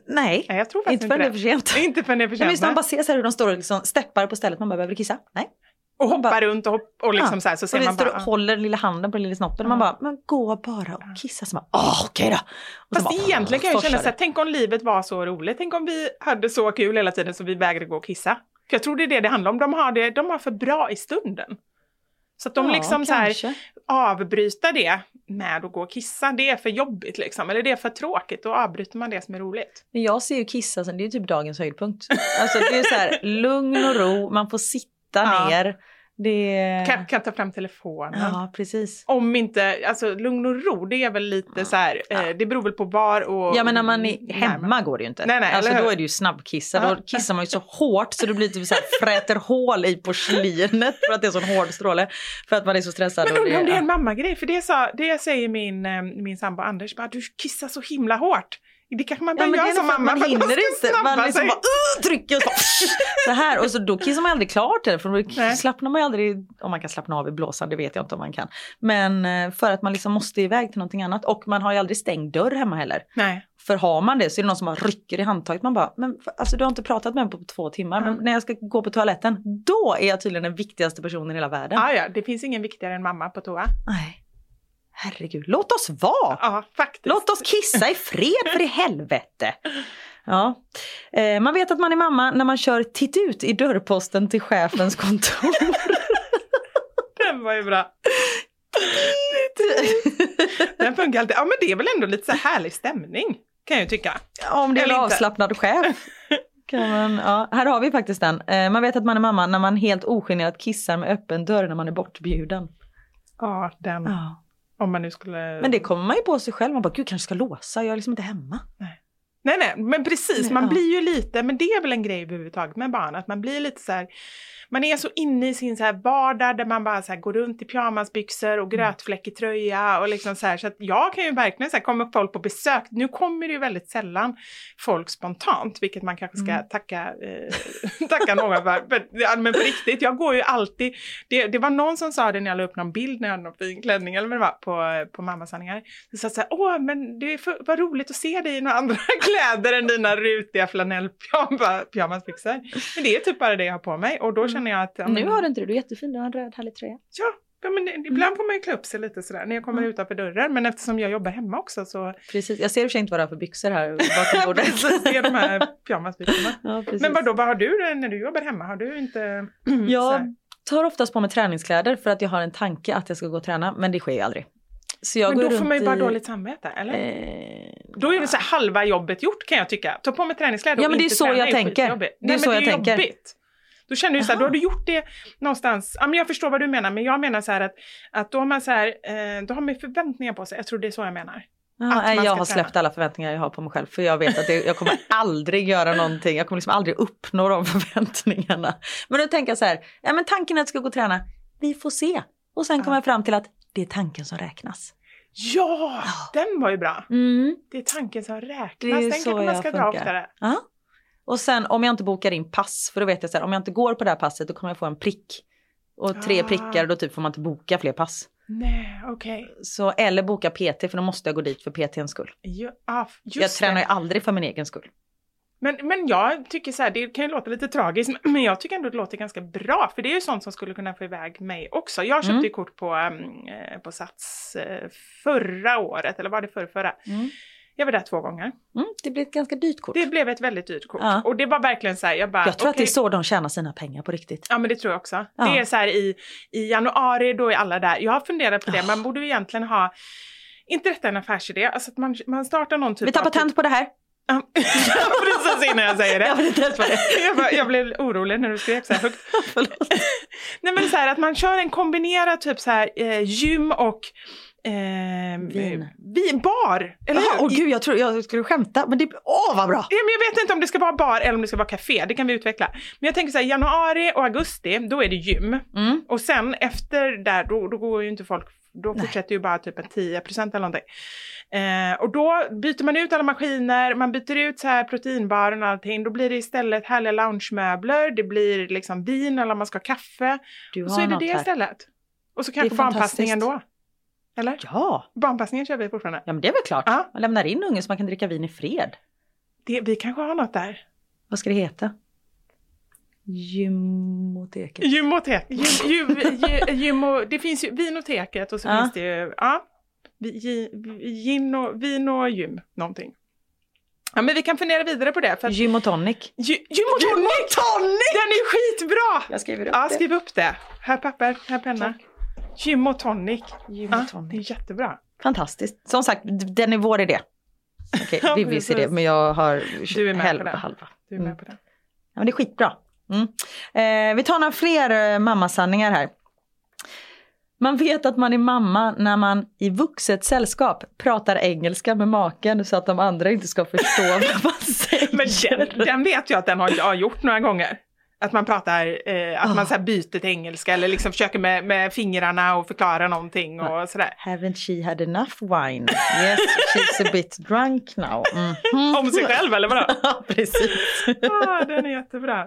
Nej, Nej, jag tror [laughs] inte förrän det är för sent. Inte förrän det är för sent. man bara ser så hur de står och liksom steppar på stället. Man bara, behöver du kissa? Nej. Och hoppar bara- runt och, hopp, och liksom Ja. så här så ser och man bara... och håller lilla handen på lilla snoppen. Man bara, men gå bara och kissa. Så man, åh okej då. Och Fast bara, egentligen kan jag känna så här, tänk om livet var så roligt. Tänk om vi hade så kul hela tiden så vi vägrade gå och kissa. För jag tror det är det det handlar om. De har det de har för bra i stunden. Så att de Ja, liksom så här, kanske. Avbryta det med att gå och kissa, det är för jobbigt liksom. Eller det är för tråkigt, då avbryter man det som är roligt. Men jag ser ju kissa som, det är typ dagens höjdpunkt. Alltså det är så här, lugn och ro, man får sitta Ja. ner. Det. Kan, kan ta fram telefonen. Ja, precis. Om inte, alltså lugn och ro, det är väl lite så här, eh, det beror väl på var och... Ja men när man är hemma går det ju inte. Nej, nej, alltså då är det ju snabbkissa. Ja. Då kissar man ju så hårt så det blir typ så här fräter hål i porslinet för att det är så en hård stråle. För att man är så stressad. Men undrar om det är ja. en mammagrej, för det, sa, det säger min, eh, min sambo Anders, bara, du kissar så himla hårt. Det kanske man bör Ja, göra som att mamma man att hinner inte. Man liksom sig. bara uh, trycker och så, så här. Och så då kissar man aldrig klart heller. För då Nej. slappnar man ju aldrig, om man kan slappna av i blåsan, det vet jag inte om man kan. Men eh, för att man liksom måste iväg till någonting annat. Och man har ju aldrig stängd dörr hemma heller. Nej. För har man det så är det någon som bara rycker i handtaget. Man bara, men alltså du har inte pratat med mig på två timmar. Men när jag ska gå på toaletten, då är jag tydligen den viktigaste personen i hela världen. Ah, ja, det finns ingen viktigare än mamma på toa. Nej. Herregud, låt oss vara! Ja, faktiskt. Låt oss kissa i fred för i helvete. [laughs] Ja. Eh, man vet att man är mamma när man kör titt ut i dörrposten till chefens kontor. [laughs] Den var ju bra. [laughs] Den funkar alltid. Ja, men det är väl ändå lite så här härlig stämning, kan jag ju tycka. Om det är en avslappnad chef. Kan man, ja, här har vi faktiskt den. Eh, man vet att man är mamma när man helt ogenerat kissar med öppen dörr när man är bortbjuden. Ja, den. Ja. Om man nu skulle... Men det kommer man ju på sig själv. Man bara, gud kanske ska låsa, jag är liksom inte hemma. Nej, nej, men precis. Nej, Man ja. blir ju lite, men det är väl en grej överhuvudtaget med barn, att man blir lite så här, man är så inne i sin så här vardag där man bara så går runt i pyjamasbyxor och grötfläckig tröja och liksom så här, så att jag kan ju verkligen så här, kommer folk på besök, nu kommer det ju väldigt sällan folk spontant, vilket man kanske ska Mm. tacka, eh, [laughs] tacka någon för. Men, ja, men på riktigt, jag går ju alltid, det, det var någon som sa det när jag la upp någon bild när jag hade någon fin klänning eller vad det var på, på mammasanningar. Så sa så här, åh men det är för, vad roligt att se dig i några [laughs] andra kläder än dina rutiga flanellpyjamasbyxor. Men det är typ bara det jag har på mig och då känner jag att... ja, Nu men- har du inte det, du är jättefin, du har en röd härlig tröja. Ja, ja men ibland får man ju klä upp sig lite sådär när jag kommer utanför dörren. Men eftersom jag jobbar hemma också så... Precis, jag ser i och för sig inte vad du har för byxor här bakom [laughs] bordet. Precis, det är de här pyjamasbyxorna. Ja, precis. Men vadå, vad har du när du jobbar hemma? Har du inte... [clears throat] Jag tar oftast på mig träningskläder för att jag har en tanke att jag ska gå och träna, men det sker ju aldrig. Så jag Men då får man ju bara i- dåligt samvete, eller? Eh, Då är det så halva jobbet gjort kan jag tycka. Ta på mig träningskläder Ja, och men det är inte så träna jag är tänker. Det är Nej, så jag det är tänker. jobbigt. Då känner du så här, då har du gjort det någonstans, ja men jag förstår vad du menar, men jag menar så här att, att då har man så här, eh, då har man förväntningar på sig, jag tror det är så jag menar. Man jag har träna. släppt alla förväntningar jag har på mig själv för jag vet att det, jag kommer aldrig göra någonting. Jag kommer liksom aldrig uppnå de [laughs] förväntningarna. Men då tänker jag så här, ja men tanken är att jag ska gå och träna, vi får se. Och sen kommer jag fram till att det är tanken som räknas. Ja, den var ju bra. Mm. Det är tanken som räknas. Det är Den så kanske man jag ska dra funkar. oftare. Ja. Och sen om jag inte bokar in pass, för då vet jag så här, om jag inte går på det här passet då kommer jag få en prick. Och tre Ah. prickar, då typ får man inte boka fler pass. Nej, okej. Så, eller boka PT, för då måste jag gå dit för PTns skull. Ja, ah, just jag tränar ju aldrig för min egen skull. Men, men jag tycker så här, det kan ju låta lite tragiskt, [clears throat] men jag tycker ändå det låter ganska bra, för det är ju sånt som skulle kunna få iväg mig också. Jag köpte Mm. ju kort på, um, eh, på Sats eh, förra året, eller var det förra, förra? Mm. Jag var där två gånger. Mm, det blir ett ganska dyrt kort. Det blev ett väldigt dyrt kort. Ja. Och det var verkligen så här, jag bara... jag tror att det är så de tjänar sina pengar på riktigt. Ja men det tror jag också. Ja. Det är så här i, i januari, då är alla där. Jag har funderat på det, man borde ju egentligen ha, inte detta en affärsidé, alltså att man, man startar någon typ Vi tar av... patent på det här. [laughs] Precis innan jag säger det. Jag inte ens det [laughs] jag, bara, jag blev orolig när du skrek så här högt. [laughs] Nej men så här att man kör en kombinerad typ så här eh, gym och eh, Vin. vi, bar. Eller Jaha, hur? åh gud jag tror jag skulle skämta men det, åh vad bra! Ja, men jag vet inte om det ska vara bar eller om det ska vara café, det kan vi utveckla. Men jag tänker så här, januari och augusti, då är det gym. Mm. Och sen efter där, då, då går ju inte folk, då fortsätter ju bara typ en 10% eller någonting. Eh, och då byter man ut alla maskiner, man byter ut så här proteinbaren och allting. Då blir det istället härliga loungemöbler, det blir liksom vin eller man ska ha kaffe. Du Och har så är det det här. istället. Och så kanske barnpassningen fantastiskt. då. Eller? Ja, Barnpassningen kör vi fortfarande. ja men det är väl klart. Ja. Man lämnar in ungen så man kan dricka vin i fred. Det, vi kanske har något där. Vad ska det heta? Gymoteket. Gymotek. Gym, gym, gy- gymo, det finns ju vinoteket och så Ja. finns det ju, ja, gin och, vin och gym, någonting. Ja men vi kan fundera vidare på det. För att, Gym och tonic. gy, gym och tonic! Den är skitbra! Jag skriver upp Ja, det. skriv upp det. Här papper, här penna. Gym och tonic. Gym och tonic. det är jättebra. Fantastiskt. Som sagt, den är vår idé. Okej, [laughs] Ja, Vivi ser det, precis. men jag har Du är med på halva. det. halva. Du är med Mm. på det. Ja, men det är skitbra. Mm. Eh, vi tar några fler eh, mammasanningar här. Man vet att man är mamma när man i vuxet sällskap pratar engelska med maken så att de andra inte ska förstå [laughs] vad man säger. Men den, den vet jag att den har jag gjort några gånger. Att man pratar, eh, att Ah. man så här byter till engelska eller liksom försöker med, med fingrarna och förklara någonting och sådär. Haven't she had enough wine? Yes, she's a bit drunk now. Mhm. Om sig själv eller vadå? [laughs] Ja, precis. ah, den är jättebra.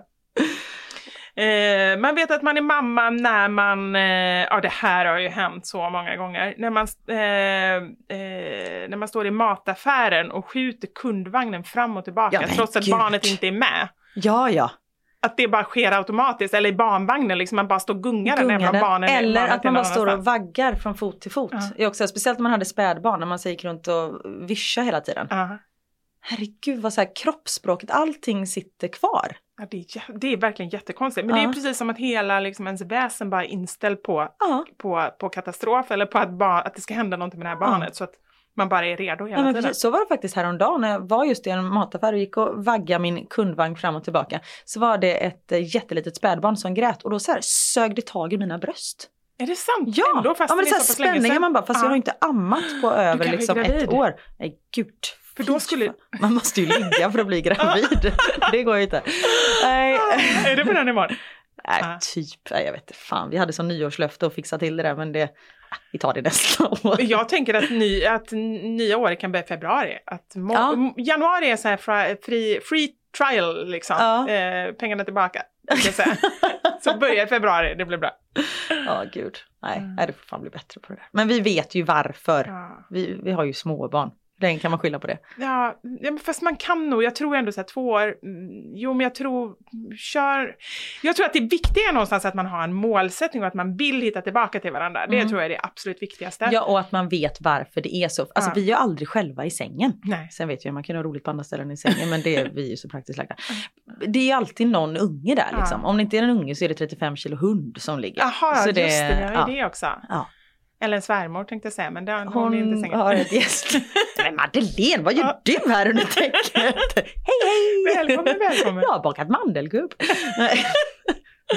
Eh, man vet att man är mamma när man, eh, ja det här har ju hänt så många gånger, när man, eh, eh, när man står i mataffären och skjuter kundvagnen fram och tillbaka Ja, trots att gud. barnet inte är med. Ja, ja. Att det bara sker automatiskt, eller i barnvagnen, liksom man bara står och gungar den Gungar barnen är- Eller att man bara står och vaggar från fot till fot. Är också, speciellt när man hade spädbarn, när man gick runt och vischa hela tiden. Ja. Herregud vad så här kroppsspråket, allting sitter kvar. Ja, det, är, det är verkligen jättekonstigt. Men det Ja. är precis som att hela liksom, ens väsen bara är inställd på, på, på katastrof eller på att, barn, att det ska hända någonting med det här barnet. Så att man bara är redo hela Ja, men tiden. så var det faktiskt häromdagen när jag var just i en mataffär och gick och vaggade min kundvagn fram och tillbaka. Så var det ett eh, jättelitet spädbarn som grät och då så här sög det tag i mina bröst. Är det sant? Ja, Ändå, fast ja men det är så så sedan. man bara, fast jag Ja. har inte ammat på över liksom ett år. Nej gud. För då skulle-. Man måste ju ligga för att bli [laughs] gravid. det går ju inte. Nej, Är det på den nivån? Nej Ja. typ. Jag vet inte fan. Vi hade som nyårslöfte att fixa till det där men det, vi tar det nästa [laughs] år. Jag tänker att, ny, att nya året kan börja i februari. Att Ja. Januari är så här fra- free, trial liksom. Ja. Eh, pengarna tillbaka. [laughs] så börja i februari, det blir bra. Ja, gud. Nej, nej, det får fan bli bättre på det där. Men vi vet ju varför. Ja. Vi, vi har ju småbarn. Den kan man skylla på det. Ja, fast man kan nog, jag tror ändå så här två år, mm, jo men jag tror, kör, jag tror att det viktiga är någonstans att man har en målsättning och att man vill hitta tillbaka till varandra. Det Mm. tror jag är det absolut viktigaste. Ja, och att man vet varför det är så. Alltså Ja. vi är ju aldrig själva i sängen. Nej. Sen vet jag, man kan ha roligt på andra ställen i sängen, men det är [laughs] vi är ju så praktiskt lagda. Det är ju alltid någon unge där liksom. Ja. Om det inte är en unge så är det 35 kilo hund som ligger. Jaha, just det, har ju ja. det också. Ja. Eller en svärmor tänkte jag säga, men det, hon, hon är inte sängen. har ett [laughs] gäst. Men Madeleine, vad gör Ja. du här under täcket? [laughs] hej hej! Välkommen, välkommen. [laughs] Jag har bakat mandelkubb.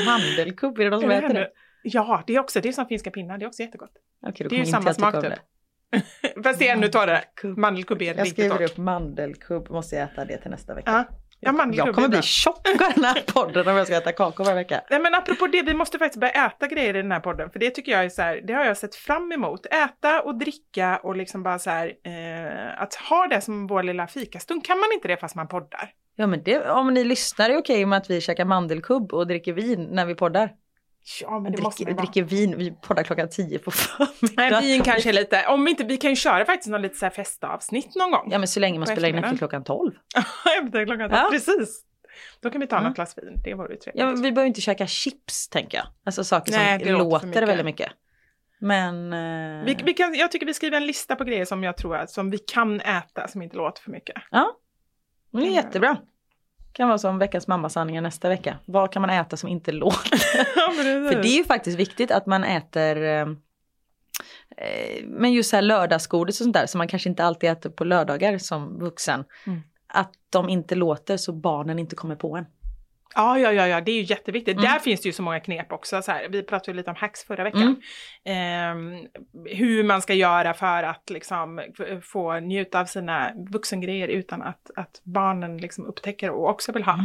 Mandelkubb, är det någon som äter det? Ja, det är också, det är som finska pinnar, det är också jättegott. Okej, Det är ju samma jag smak typ. det. Fast det är ännu torrare. Mandelkubb. Är Jag riktigt skriver torrt. upp mandelkubb, måste jag äta det till nästa vecka. Ja. Ja, jag kommer bli tjock av den här podden om jag ska äta kakor varje vecka. Nej men apropå det, vi måste faktiskt börja äta grejer i den här podden. För det tycker jag är så här, det har jag sett fram emot. Äta och dricka och liksom bara så här, eh, att ha det som vår lilla fikastund. Kan man inte det fast man poddar? Ja men det, om ni lyssnar är okej med att vi käkar mandelkubb och dricker vin när vi poddar. Ja men det dricker, måste man dricker vin, vi poddar klockan 10 på förmiddagen. Nej, vin [laughs] kanske lite, om inte, vi kan ju köra faktiskt någon lite så här festavsnitt någon gång. Ja men så länge man spelar in efter klockan 12. [laughs] Efter klockan Ja. Precis. Då kan vi ta Mm. något glas vin, det vore ju trevligt. Ja men vi behöver inte käka chips tänker jag. Alltså saker Nej, som låter mycket. väldigt mycket. Men... eh, Vi, vi kan, jag tycker vi skriver en lista på grejer som jag tror att som vi kan äta som inte låter för mycket. Ja, det är jättebra. Kan vara som veckans mammasanningar nästa vecka. Vad kan man äta som inte [laughs] låter? För det är ju faktiskt viktigt att man äter eh, eh, men just så här lördagsgodis och sånt där som man kanske inte alltid äter på lördagar som vuxen. Mm. Att de inte låter så barnen inte kommer på en. Ja, ja, ja, ja, det är ju jätteviktigt. Mm. Där finns det ju så många knep också. Så här, vi pratade ju lite om hacks förra veckan. Mm. Ehm, hur man ska göra för att liksom få njuta av sina vuxengrejer utan att, att barnen liksom upptäcker och också vill ha.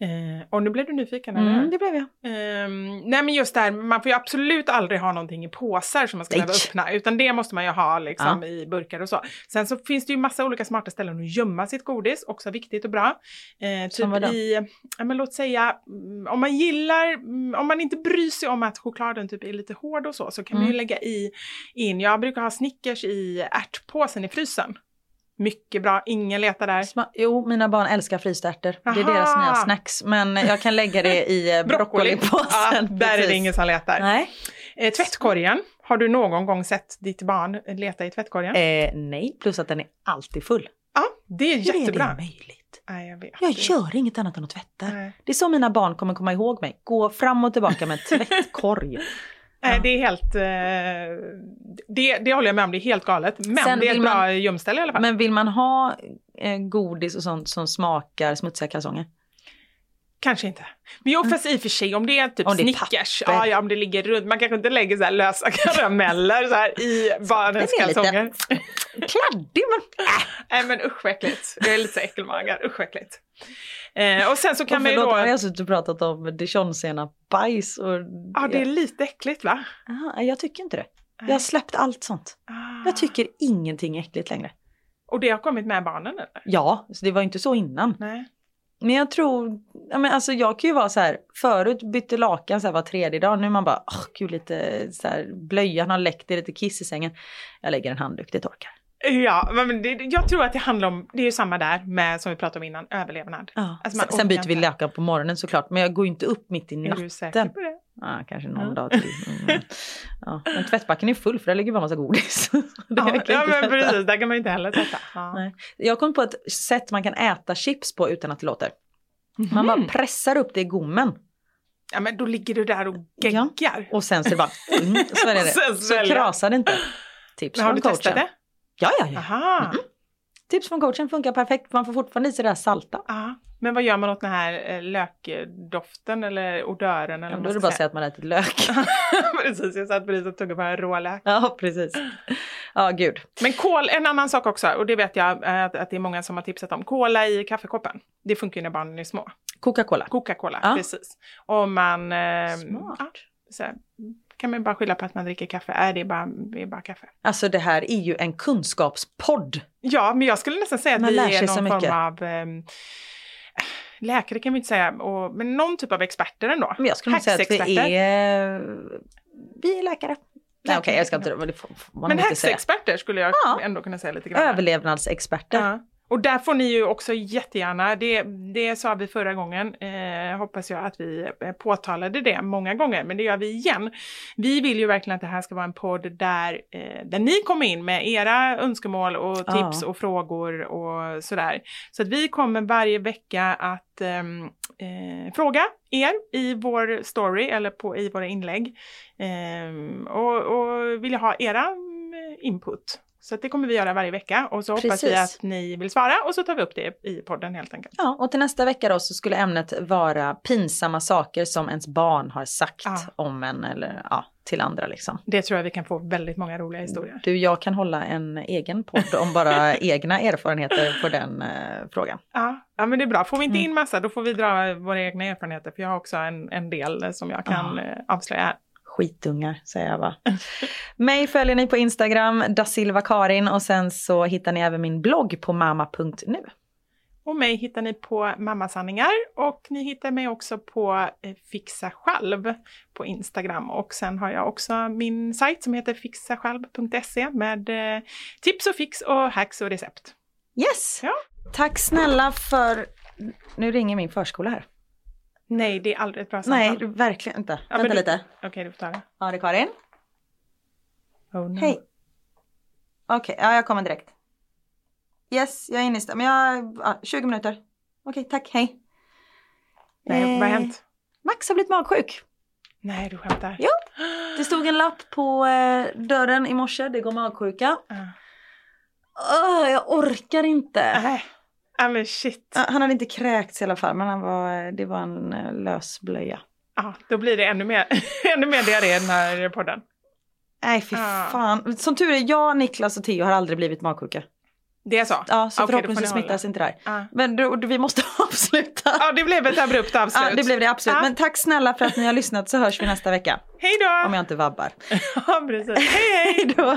Ehm, och nu blev du nyfiken, eller Mm, det blev jag. Ehm, nej men just där, man får ju absolut aldrig ha någonting i påsar som man ska Nej. behöva öppna, utan det måste man ju ha liksom Ja. i burkar och så. Sen så finns det ju massa olika smarta ställen att gömma sitt godis, också viktigt och bra. Eh, Som vadå? typ i, ja men låt säga, mm, om man gillar, mm, om man inte bryr sig om att chokladen typ är lite hård och så, så kan man ju Mm. lägga i, in, jag brukar ha Snickers i ärtpåsen i frysen. Mycket bra, ingen letar där. Sma- jo, mina barn älskar frysta ärtor. Det är Aha. deras nya snacks. Men jag kan lägga det i eh, [laughs] broccolipåsen. Ja, där är det ingen som letar. Nej. Eh, tvättkorgen, har du någon gång sett ditt barn leta i tvättkorgen? Eh, nej, plus att den är alltid full. Ja, det är Hur är det jättebra. möjligt? Nej, jag vet. Jag gör inget annat än att tvätta. Nej. Det är så mina barn kommer komma ihåg mig. Gå fram och tillbaka med en [laughs] tvättkorg. Nej, det är helt... Eh, det, det håller jag med om, det är helt galet. Men Sen det är ett bra man- gömställe i alla fall. Men vill man ha eh, godis och sånt som smakar smutsiga kalsonger? Kanske inte. Men jo, fast i och för sig om det är typ Om det är Snickers, ja, ja, om det ligger runt, man kanske inte lägger så här lösa [laughs] karameller så här i barnens kalsonger. Kladdig men... [laughs] Nej men usch vad äckligt. Jag är lite så äckelmagad, usch vad äckligt. Eh, och sen så kan Och man ju förlåt, då... har jag suttit och pratat om dijonsenap bajs och... Ja, det är lite äckligt va? Aha, jag tycker inte det. Jag har släppt allt sånt. Ah. Jag tycker ingenting är äckligt längre. Och det har kommit med barnen eller? Ja, så det var inte så innan. Nej. Men jag tror, ja, men alltså jag kan ju vara så här, förut bytte lakan så här var tredje dag, nu är man bara, åh gud lite så här, blöjan har läckt, det är lite kiss i sängen. Jag lägger en handduk, det torkar. Ja, men det, jag tror att det handlar om, det är ju samma där med som vi pratade om innan, överlevnad. Ja. Alltså, sen, sen byter vi lakan på morgonen såklart, men jag går ju inte upp mitt i Är natten. du säker på det? Ja, kanske någon Ja. dag till. Mm. Ja. Men tvättbacken är full för där ligger bara massa godis. [laughs] Ja, ja men precis, där kan man ju inte heller tvätta. Ja. Jag kom på ett sätt man kan äta chips på utan att det låter. Man bara Mhm. pressar upp det i gommen. ja, men då ligger du där och geggar. Och sen så är det bara, mm, så är det. [laughs] Så krasar det inte. Tips Men har från du coachen. testat det? Ja, ja, ja. Aha. Tips från coachen funkar perfekt. Man får fortfarande i sig det här salta. Ja. Men vad gör man åt den här eh, lökdoften eller odören? Eller Ja, då är man det bara att säga att man ätit lök. [laughs] precis, jag satt precis och tuggade på en rålök. ja, precis. Ja, gud. Men kol, en annan sak också, och det vet jag eh, att, att det är många som har tipsat om. Cola i kaffekoppen. Det funkar ju när barnen är små. Coca-Cola. Coca-Cola, Ja. precis. Om man... Eh, Smart. så här, kan man bara skylla på att man dricker kaffe. Nej, det är bara, det är bara kaffe. Alltså det här är ju en kunskapspodd. Ja, men jag skulle nästan säga att Man vi är någon mycket. form av... ehm, läkare kan vi inte säga, och, men någon typ av experter ändå. Men jag skulle nog säga att vi är... Vi är läkare. Nej okej, jag ska inte... Men, det får, man Men inte säga. häxexperter skulle jag Ja. ändå kunna säga lite grann. Överlevnadsexperter. Ja. Och där får ni ju också jättegärna, det, det sa vi förra gången, eh, hoppas jag att vi eh, påtalade det många gånger, men det gör vi igen. Vi vill ju verkligen att det här ska vara en podd där, eh, där ni kommer in med era önskemål och Ja. tips och frågor och sådär. Så att vi kommer varje vecka att ehm, eh, fråga er i vår story eller på, i våra inlägg ehm, och, och vill ha era mm, input. Så det kommer vi göra varje vecka och så hoppas vi Precis. att ni vill svara och så tar vi upp det i podden helt enkelt. Ja, och till nästa vecka då så skulle ämnet vara pinsamma saker som ens barn har sagt Ja. om en eller ja, till andra liksom. Det tror jag vi kan få väldigt många roliga historier. Du, jag kan hålla en egen podd om bara [laughs] egna erfarenheter på den eh, frågan. Ja, ja, men det är bra. Får vi inte Mm. in massa då får vi dra våra egna erfarenheter för jag har också en, en del som jag kan Ja. eh, avslöja här. Skitungar säger jag va. Mig följer ni på Instagram, da Silva Karin och sen så hittar ni även min blogg på mamma.nu. Och mig hittar ni på Mammasanningar och ni hittar mig också på eh, Fixa själv på Instagram. Och sen har jag också min sajt som heter fixasjälv.se med eh, tips och fix och hacks och recept. Yes! Ja. Tack snälla för... Nu ringer min förskola här. Nej, det är aldrig ett bra samtal. Nej, verkligen inte. Ja, Vänta du- lite. Okej, du får ta det. Ja, det är Karin. Oh, no. Hej. Okej, ja, jag kommer direkt. Yes, jag är inne i sta- Men jag... Ja, 20 minuter. Okej, tack. Hej. Nej, vad har Eh, hänt? Max har blivit magsjuk. Nej, du skämtar. Jo. Det stod en lapp på eh, dörren i morse. Det går magsjuka. Ja. Åh, jag orkar inte. Nej, ja, men shit. Han hade inte kräkts i alla fall, men han var, det var en eh, lös blöja. Ja, då blir det ännu mer, [laughs] ännu mer diarré i den här podden. Nej, fy Ja. fan. Som tur är, jag, Niklas och Theo har aldrig blivit magsjuka. Det är så? Ja, så får förhoppningsvis ni smittas inte där. Ja. Men då, då, vi måste [laughs] avsluta. Ja, det blev ett abrupt avslut. Ja, det blev det absolut. Ja. Men tack snälla för att ni har lyssnat så hörs vi nästa vecka. Hej då! Om jag inte vabbar. [laughs] Ja, precis. Hej, hej! Hej då!